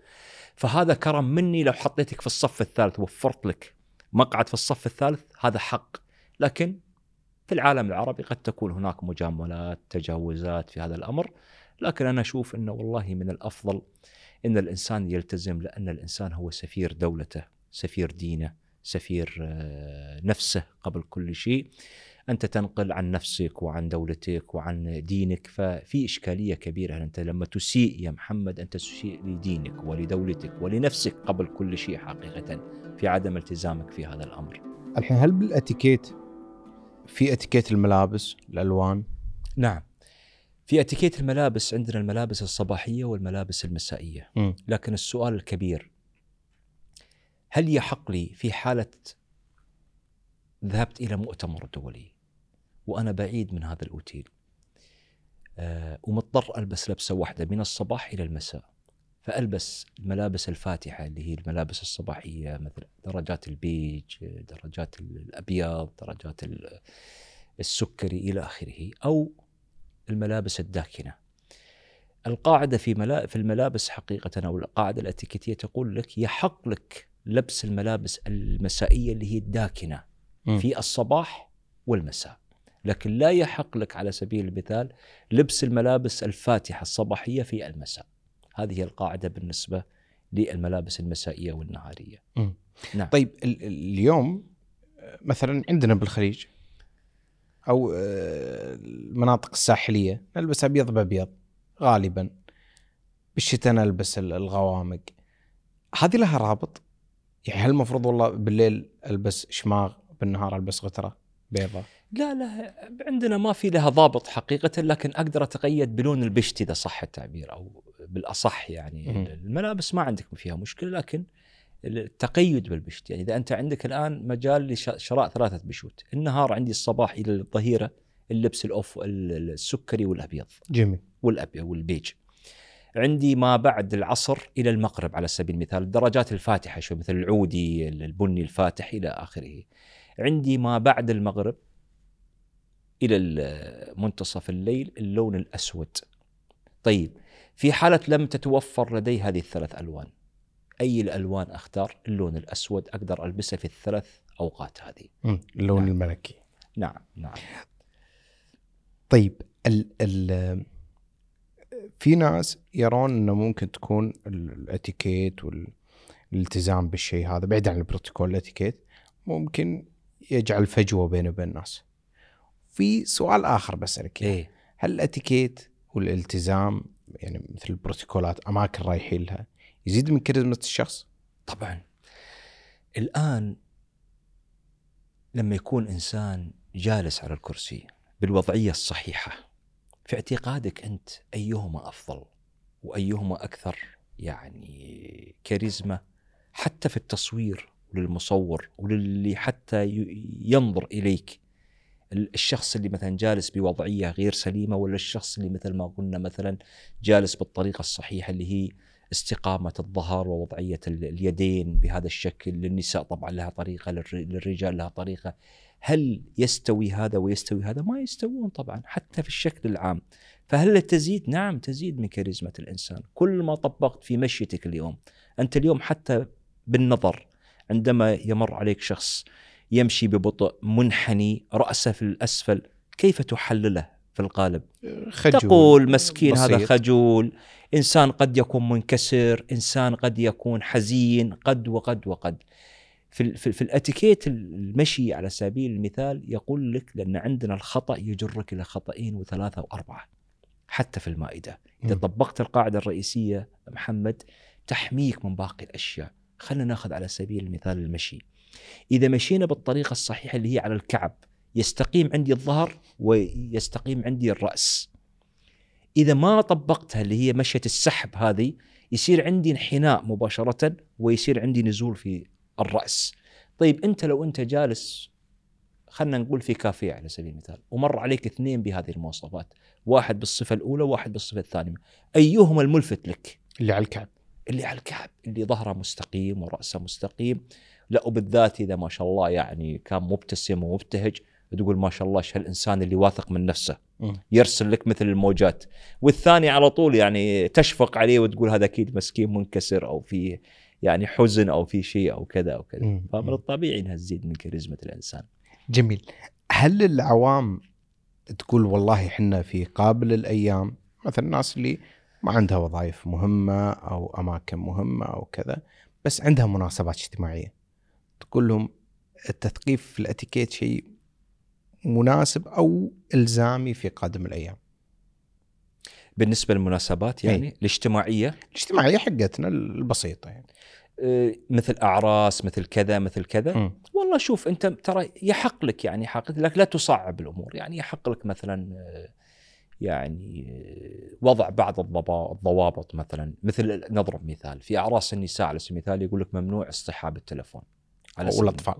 فهذا كرم مني لو حطيتك في الصف الثالث وفرت لك مقعد في الصف الثالث هذا حق. لكن في العالم العربي قد تكون هناك مجاملات تجاوزات في هذا الأمر. لكن أنا أشوف أنه والله من الأفضل إن الإنسان يلتزم لأن الإنسان هو سفير دولته، سفير دينه، سفير آه، نفسه قبل كل شيء. أنت تنقل عن نفسك وعن دولتك وعن دينك ففي إشكالية كبيرة أنت لما تسيء يا محمد أنت تسيء لدينك ولدولتك ولنفسك قبل كل شيء حقيقة في عدم التزامك في هذا الأمر. الحين هل بالأتيكيت في أتيكيت الملابس الألوان؟ نعم. في أتيكيت الملابس عندنا الملابس الصباحية والملابس المسائية. مم. لكن السؤال الكبير هل يحق لي في حالة ذهبت إلى مؤتمر دولي وأنا بعيد من هذا الأوتيل. آه ومضطر ألبس لبسة واحدة من الصباح إلى المساء. فألبس الملابس الفاتحة اللي هي الملابس الصباحية مثل درجات البيج درجات الأبيض درجات ال- السكري إلى آخره أو الملابس الداكنة. القاعدة في ملا... في الملابس حقيقة أو القاعدة الأتيكيتية تقول لك يحق لك لبس الملابس المسائية اللي هي الداكنة مم. في الصباح والمساء. لكن لا يحق لك على سبيل المثال لبس الملابس الفاتحة الصباحية في المساء. هذه هي القاعدة بالنسبة للملابس المسائية والنهارية. نعم. طيب ال- ال- اليوم مثلا عندنا بالخليج أو آه، المناطق الساحلية نلبس أبيض بأبيض غالبا. بالشتاء نلبس ال- الغوامق. هذه لها رابط؟ يعني هل المفروض والله بالليل ألبس شماغ بالنهار ألبس غترة بيضاء لا لا عندنا ما في لها ضابط حقيقة لكن أقدر أتقيد بلون البشت إذا صح التعبير أو بالأصح يعني. الملابس ما عندك فيها مشكلة لكن التقيد بالبشت. يعني إذا أنت عندك الآن مجال لشراء ثلاثة بشوت النهار عندي الصباح إلى الظهيرة اللبس ال off السكري والأبيض جميل. والأبيض والبيج. عندي ما بعد العصر إلى المغرب على سبيل المثال الدرجات الفاتحة شوي مثل العودي البني الفاتح إلى آخره. عندي ما بعد المغرب إلى منتصف الليل اللون الأسود طيب في حالة لم تتوفر لدي هذه الثلاث ألوان أي الألوان أختار اللون الأسود أقدر ألبسه في الثلاث أوقات هذه. اللون نعم. الملكي نعم نعم طيب ال ال في ناس يرون إنه ممكن تكون ال- الاتيكيت والالتزام بالشيء هذا بعيد عن البروتوكول الاتيكيت ممكن يجعل فجوة بينه وبين الناس. في سؤال آخر بسالك. إيه هل الاتيكيت والالتزام يعني مثل البروتوكولات أماكن رايحين لها يزيد من كاريزما الشخص؟ طبعا الآن لما يكون إنسان جالس على الكرسي بالوضعية الصحيحة في اعتقادك أنت أيهما أفضل وأيهما أكثر يعني كاريزما حتى في التصوير للمصور وللي حتى ينظر إليك ال- الشخص اللي مثلا جالس بوضعية غير سليمة ولا الشخص اللي مثل ما قلنا مثلا جالس بالطريقة الصحيحة اللي هي استقامة الظهر ووضعية ال- اليدين بهذا الشكل للنساء طبعا لها طريقة للر- للرجال لها طريقة. هل يستوي هذا ويستوي هذا؟ ما يستوون طبعا حتى في الشكل العام. فهل تزيد؟ نعم تزيد من كاريزما الإنسان. كل ما طبقت في مشيتك اليوم أنت اليوم حتى بالنظر عندما يمر عليك شخص يمشي ببطء منحني رأسه في الأسفل كيف تحلله في القالب؟ خجول. تقول مسكين هذا بسيط. خجول. إنسان قد يكون منكسر إنسان قد يكون حزين قد وقد وقد. في في, في الأتيكيت المشي على سبيل المثال يقول لك لأن عندنا الخطأ يجرك إلى خطأين وثلاثة وأربعة حتى في المائدة. إذا. طبقت القاعدة الرئيسية محمد تحميك من باقي الأشياء. خلينا ناخذ على سبيل المثال المشي. إذا مشينا بالطريقة الصحيحة اللي هي على الكعب يستقيم عندي الظهر ويستقيم عندي الرأس. إذا ما طبقتها اللي هي مشية السحب هذه يصير عندي انحناء مباشرة ويصير عندي نزول في الرأس. طيب أنت لو أنت جالس خلينا نقول في كافيه على سبيل المثال ومر عليك اثنين بهذه المواصفات واحد بالصفة الأولى وواحد بالصفة الثانية أيهما الملفت لك؟ اللي على الكعب. اللي على الكعب اللي ظهره مستقيم ورأسه مستقيم. لا وبالذات إذا ما شاء الله يعني كان مبتسم ومبتهج تقول ما شاء الله إيش هالإنسان اللي واثق من نفسه. يرسل لك مثل الموجات. والثاني على طول يعني تشفق عليه وتقول هذا أكيد مسكين منكسر أو في يعني حزن أو في شيء أو كذا أو كذا. فمن الطبيعي إنها تزيد من كاريزما الإنسان. جميل. هل العوام تقول والله إحنا في قابل الأيام مثلا الناس اللي ما عندها وظائف مهمة أو أماكن مهمة أو كذا بس عندها مناسبات اجتماعية. تقول لهم التثقيف في الاتيكيت شيء مناسب أو إلزامي في قادم الأيام. بالنسبة للمناسبات يعني إيه. الاجتماعية؟ الاجتماعية حقتنا البسيطة يعني. آه، مثل أعراس مثل كذا مثل كذا. مم. والله شوف أنت ترى يحق لك يعني حق لك لا تصعب الأمور يعني يحق لك مثلا آه، يعني آه، وضع بعض الضوابط مثلا. مثل نضرب مثال في أعراس النساء على سبيل المثال يقول لك ممنوع اصطحاب التلفون. على أو الأطفال.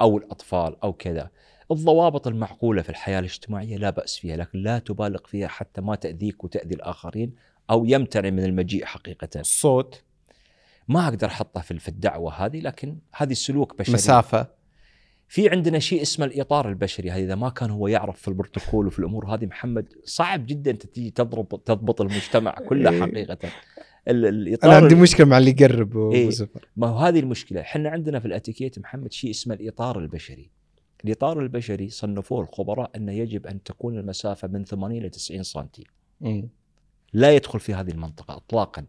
أو الأطفال أو كذا. الضوابط المعقولة في الحياة الاجتماعية لا بأس فيها لكن لا تبالغ فيها حتى ما تأذيك وتأذي الآخرين أو يمتنع من المجيء حقيقة. الصوت. ما أقدر أحطه في الدعوة هذه لكن هذه سلوك بشري. مسافه في عندنا شيء اسمه الإطار البشري هذا إذا ما كان هو يعرف في البروتوكول وفي الأمور هذه محمد صعب جدا تجي تضرب تضبط المجتمع كله إيه. حقيقة. الاطار أنا عندي مشكلة مع اللي يقرب إيه. ما هو هذه المشكلة. إحنا عندنا في الاتيكيت محمد شيء اسمه الإطار البشري. الإطار البشري صنفوه الخبراء أنه يجب أن تكون المسافة من 80 إلى 90 سم مم. لا يدخل في هذه المنطقة إطلاقا.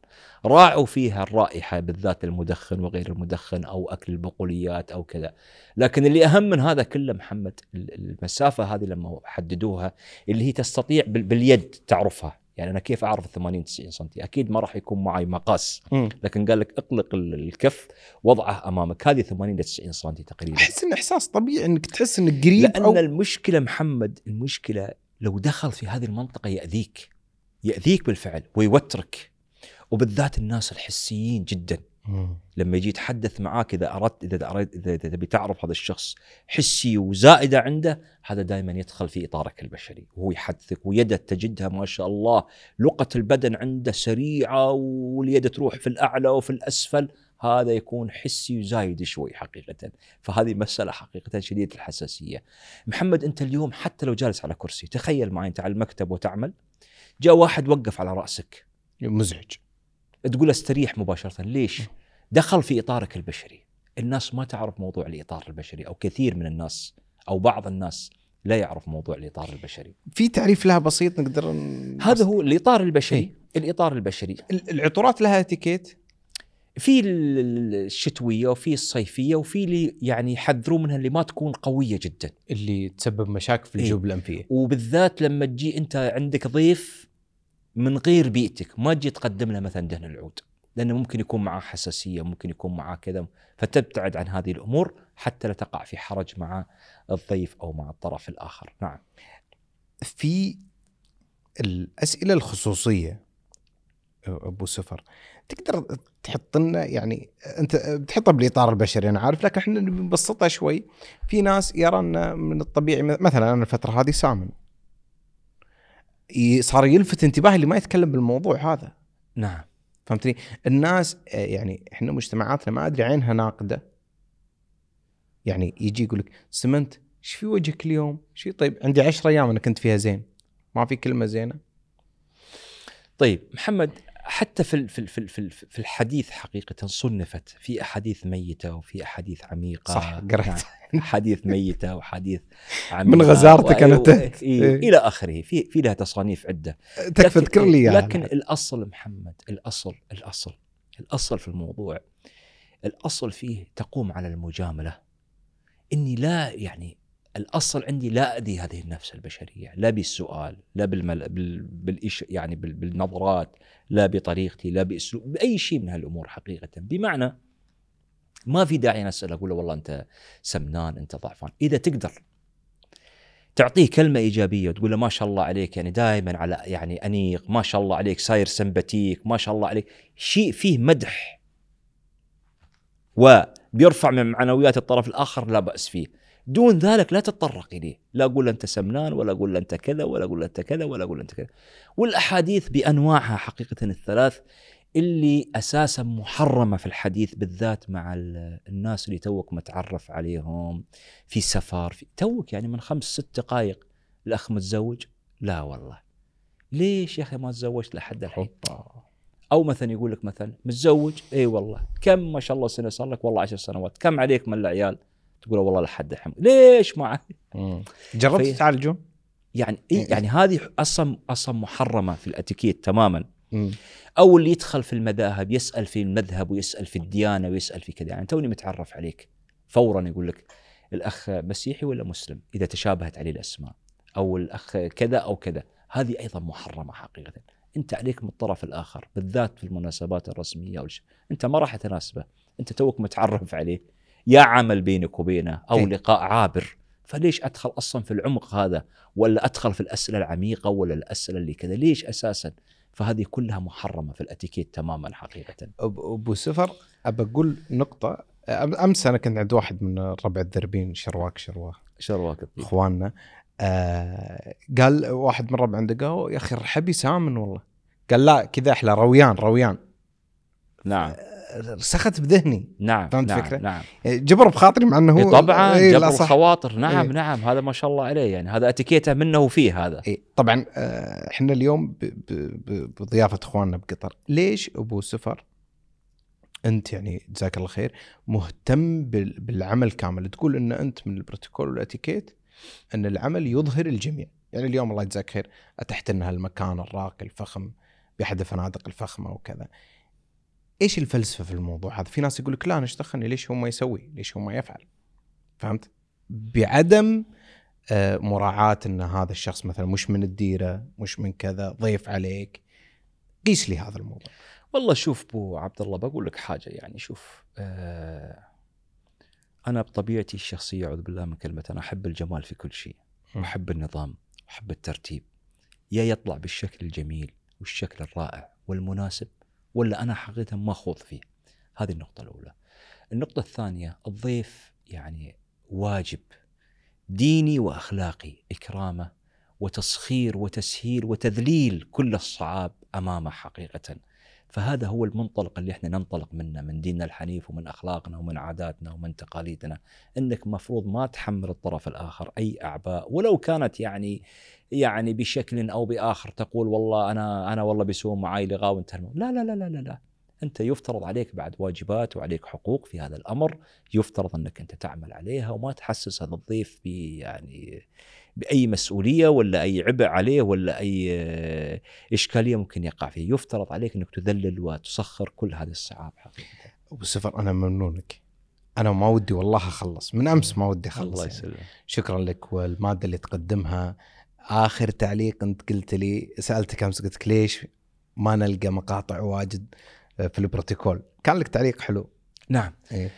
راعوا فيها الرائحة بالذات المدخن وغير المدخن أو أكل البقوليات أو كذا. لكن اللي أهم من هذا كله محمد ال- المسافة هذه لما حددوها اللي هي تستطيع بال- باليد تعرفها. يعني أنا كيف أعرف 80 90 سم أكيد ما راح يكون معي مقاس. لكن قال لك اطلق ال- الكف وضعه أمامك. هذه 80 إلى 90 سم تقريبا. أحس إنه إحساس طبيعي إنك تحس إنك قريب لأن أو المشكلة محمد المشكلة لو دخل في هذه المنطقة يأذيك. يأذيك بالفعل ويوترك. وبالذات الناس الحسيين جدا. لما يجي يتحدث معاك إذا اردت إذا اردت اذا تبي تعرف هذا الشخص حسي وزائدة عنده هذا دائما يدخل في إطارك البشري. وهو يحدثك ويده تجدها ما شاء الله لقة البدن عنده سريعة واليد تروح في الأعلى وفي الأسفل هذا يكون حسي وزايد شوي حقيقة. فهذه مسألة حقيقة شديدة الحساسية. محمد أنت اليوم حتى لو جالس على كرسي تخيل معي أنت على المكتب وتعمل جاء واحد وقف على رأسك. مزعج. تقول استريح مباشرة. ليش؟ دخل في إطارك البشري. الناس ما تعرف موضوع الإطار البشري أو كثير من الناس أو بعض الناس لا يعرف موضوع الإطار البشري. في تعريف لها بسيط نقدر ن- هذا هو الإطار البشري. إيه. الإطار البشري. ال- العطورات لها إتيكيت؟ في ال- ال- الشتوية وفي الصيفية وفي اللي يعني يحذرون منها اللي ما تكون قوية جدا. اللي تسبب مشاكل في إيه. الجيوب الانفيه وبالذات لما تجي أنت عندك ضيف من غير بيئتك ما تجي تقدم له مثلا دهن العود لأنه ممكن يكون معاه حساسية ممكن يكون معاه كذا فتبتعد عن هذه الأمور حتى لا تقع في حرج مع الضيف أو مع الطرف الآخر. نعم. في الأسئلة الخصوصية أبو سفر تقدر تحط لنا يعني أنت بتحطها بالإطار البشري أنا عارف لكن إحنا بنبسطها شوي. في ناس يرى أن من الطبيعي مثلا أنا الفترة هذه سامن. صار يلفت انتباهي اللي ما يتكلم بالموضوع هذا. نعم. فهمتني؟ الناس آه، يعني إحنا مجتمعاتنا ما أدري عينها ناقدة. يعني يجي يقول لك سمنت إيش في وجهك اليوم؟ شي طيب عندي 10 أيام أنا كنت فيها زين. ما في كلمة زينة. طيب محمد حتى في في في في ال- في الحديث حقيقة صنفت. في أحاديث ميتة وفي أحاديث عميقة. صح قريت نعم. أحاديث ميتة واحاديث عميقة من غزارتك. إيه إيه. إلى آخره. في في لها تصانيف عدة. تكفى تذكر لي إياها. لكن الأصل محمد الأصل الأصل الأصل في الموضوع الأصل فيه تقوم على المجاملة. إني لا يعني الأصل عندي لا اذي هذه النفس البشرية لا بالسؤال لا بالمل... بال... بالإش... يعني بال... بالنظرات لا بطريقتي لا باسلوب بأي شيء من هالأمور حقيقة. بمعنى ما في داعي نسال أقول له والله أنت سمنان أنت ضعفان. إذا تقدر تعطيه كلمة إيجابية وتقول له ما شاء الله عليك يعني دائما على يعني أنيق ما شاء الله عليك صاير سمباتيك ما شاء الله عليك شيء فيه مدح وبيرفع من معنويات الطرف الآخر لا بأس فيه. دون ذلك لا تتطرق اليه لا أقول أنت سمنان ولا أقول أنت كذا ولا أقول أنت كذا ولا أقول أنت كذا. والأحاديث بأنواعها حقيقة الثلاث اللي أساسا محرمة في الحديث بالذات مع ال- الناس اللي توك متعرف عليهم في سفر. في توك يعني من خمس ست دقائق الاخ متزوج؟ لا والله. ليش يا أخي ما تزوجت لحد الحين؟ أو مثلا يقول لك مثلا متزوج؟ إي والله. كم ما شاء الله سنة صار لك والله عشر سنوات. كم عليك من العيال؟ تقول والله لحد الحين ليش ما. جربت في- تعالجون؟ يعني إيه يعني هذه أصلا أصلا محرمة في الأتيكيت تماما. مم. أو اللي يدخل في المذاهب يسأل في المذهب ويسأل في الديانة ويسأل في كذا. يعني توني متعرف عليك. فورا يقول لك الأخ مسيحي ولا مسلم؟ إذا تشابهت عليه الأسماء. أو الأخ كذا أو كذا. هذه أيضا محرمة حقيقه. أنت عليك من الطرف الآخر بالذات في المناسبات الرسمية والش... أنت ما راح تناسبه. أنت توك متعرف عليه. يا عمل بينك وبينه أو إيه. لقاء عابر. فليش أدخل أصلا في العمق هذا ولا أدخل في الأسئلة العميقة ولا الأسئلة اللي كذا؟ ليش أساسا؟ فهذه كلها محرمة في الأتيكيت تماما حقيقة. أب- أبو سفر أبى أقول نقطة. أم- أمس أنا كنت عند واحد من ربع الدربين شرواك شرواه شرواك. الطيب إخواننا. آه قال واحد من ربع عنده قهوة يا أخي رحبي سامن والله. قال لا كذا أحلى رويان رويان. نعم. رسخت بذهني. نعم فهمت نعم الفكرة؟ نعم. يعني جبر بخاطري مع إنه هو إيه طبعا إيه، جبر. الخواطر نعم إيه. نعم هذا ما شاء الله عليه يعني هذا أتيكيته منه وفيه هذا. إيه طبعا آه، إحنا اليوم بضيافة إخواننا بقطر. ليش أبو سفر أنت يعني جزاك الله خير مهتم بال- بالعمل كامل؟ تقول إن أنت من البروتوكول والأتيكيت إن العمل يظهر الجميع يعني اليوم الله يجزاك خير أتحت إن هالمكان الراقي الفخم بأحد الفنادق الفخمة وكذا. إيش الفلسفة في الموضوع هذا؟ في ناس يقول لك لا أنا إيش دخلني؟ ليش هو ما يسوي؟ ليش هو ما يفعل؟ فهمت؟ بعدم آه، مراعاة إن هذا الشخص مثلا مش من الديرة مش من كذا ضيف عليك. قيس لي هذا الموضوع. والله شوف أبو عبد الله بقول لك حاجة يعني شوف آه أنا بطبيعتي الشخصية أعوذ بالله من كلمة أنا أحب الجمال في كل شيء. واحب النظام واحب الترتيب. يا يطلع بالشكل الجميل والشكل الرائع والمناسب ولا أنا حقيقه ما خوض فيه. هذه النقطة الأولى. النقطة الثانية الضيف يعني واجب ديني وأخلاقي إكرامة وتسخير وتسهيل وتذليل كل الصعاب أمامه حقيقه. فهذا هو المنطلق اللي إحنا ننطلق منه من ديننا الحنيف ومن أخلاقنا ومن عاداتنا ومن تقاليدنا. إنك مفروض ما تحمل الطرف الآخر أي أعباء. ولو كانت يعني يعني بشكل أو بآخر تقول والله أنا أنا والله بيسوون معاي لغاء وانتهى. لا لا لا لا لا لا. أنت يفترض عليك بعد واجبات وعليك حقوق في هذا الأمر. يفترض إنك أنت تعمل عليها وما تحسس هذا الضيف يعني بأي مسؤولية ولا أي عبء عليه ولا أي آه، إشكالية ممكن يقع فيه، يفترض عليك إنك تذلل وتسخر كل هذه الصعاب حقيقة. أبو سفر أنا ممنونك أنا ما ودي والله أخلص من أمس ما ودي أخلص الله يعني. يسلمك. شكرا لك والمادة اللي تقدمها آخر تعليق أنت قلت لي سألتك أمس قلت لك ليش ما نلقى مقاطع واجد في البروتوكول كان لك تعليق حلو نعم. إيه.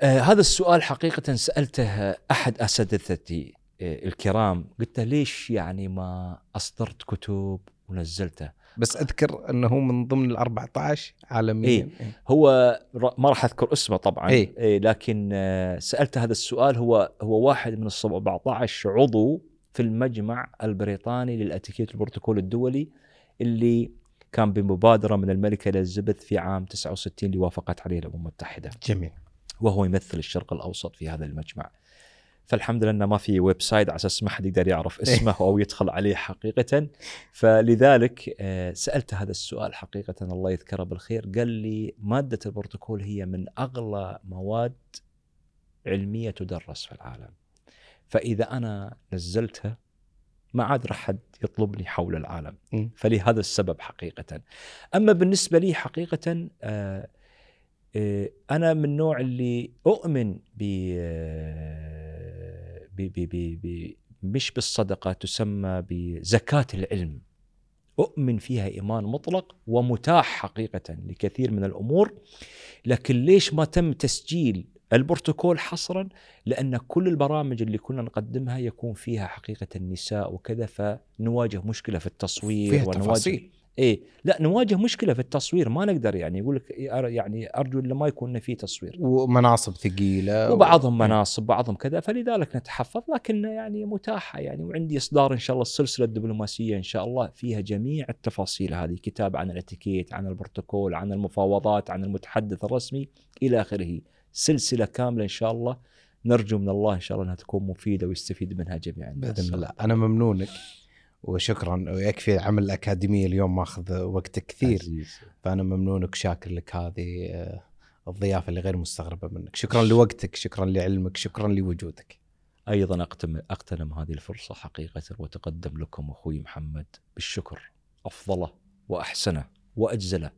آه هذا السؤال حقيقة سألته أحد أساتذتي آه الكرام قلت له ليش يعني ما أصدرت كتب ونزلته بس أذكر أنه من ضمن ال 14 عالميا إيه. هو ر- ما راح أذكر اسمه طبعا إيه. إيه لكن آه سألته هذا السؤال هو هو واحد من ال 17 عضو في المجمع البريطاني للأتيكيت البروتوكول الدولي اللي كان بمبادرة من الملكة إليزابيث في عام 69 اللي وافقت عليه الأمم المتحدة جميل وهو يمثل الشرق الأوسط في هذا المجمع. فالحمد لله انه ما في website على أساس ما حد يقدر يعرف اسمه أو يدخل عليه حقيقة فلذلك آه، سألت هذا السؤال حقيقة الله يذكره بالخير قال لي مادة البروتوكول هي من أغلى مواد علمية تدرس في العالم. فإذا أنا نزلتها ما عاد راح حد يطلبني حول العالم م. فلهذا السبب حقيقة. أما بالنسبة لي حقيقة آه، آه، أنا من النوع اللي أؤمن ب آه، ب ب ب ب مش بالصدقة تسمى بزكاة العلم. أؤمن فيها إيمان مطلق ومتاح حقيقة لكثير من الأمور لكن ليش ما تم تسجيل البروتوكول حصرا؟ لأن كل البرامج اللي كنا نقدمها يكون فيها حقيقة النساء وكذا فنواجه مشكلة في التصوير فيها ونواجه تفاصيل. إيه. لا نواجه مشكلة في التصوير ما نقدر يعني يقول لك يعني أرجو ان ما يكون في تصوير. ومناصب ثقيلة وبعضهم و- مناصب بعضهم كذا فلذلك نتحفظ لكن يعني متاحة يعني وعندي إصدار إن شاء الله السلسلة الدبلوماسية إن شاء الله فيها جميع التفاصيل هذه كتاب عن الإتيكيت عن البروتوكول عن المفاوضات عن المتحدث الرسمي إلى آخره. سلسلة كاملة إن شاء الله نرجو من الله إن شاء الله إنها تكون مفيدة ويستفيد منها جميع الناس باذن الله. أنا ممنونك. وشكرا ويكفي العمل الاكاديمي اليوم ماخذ وقتك كثير. عزيز. فأنا ممنونك شاكر لك هذه آه، الضيافة اللي غير مستغربة منك. شكرا لوقتك شكرا لعلمك شكرا لوجودك. أيضا اقتم اغتنم هذه الفرصة حقيقة وتقدم لكم أخوي محمد بالشكر. افضله واحسنه واجزله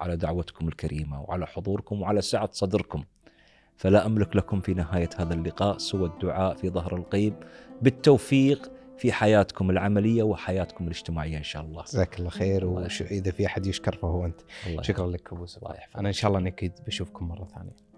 على دعوتكم الكريمة وعلى حضوركم وعلى سعة صدركم. فلا أملك لكم في نهاية هذا اللقاء سوى الدعاء في ظهر الغيب بالتوفيق في حياتكم العملية وحياتكم الاجتماعية إن شاء الله. جزاك الله خير واذا في أحد يشكر فهو أنت. الله شكرا لك أبو يحفظك. أنا إن شاء الله أكيد بشوفكم مرة ثانية.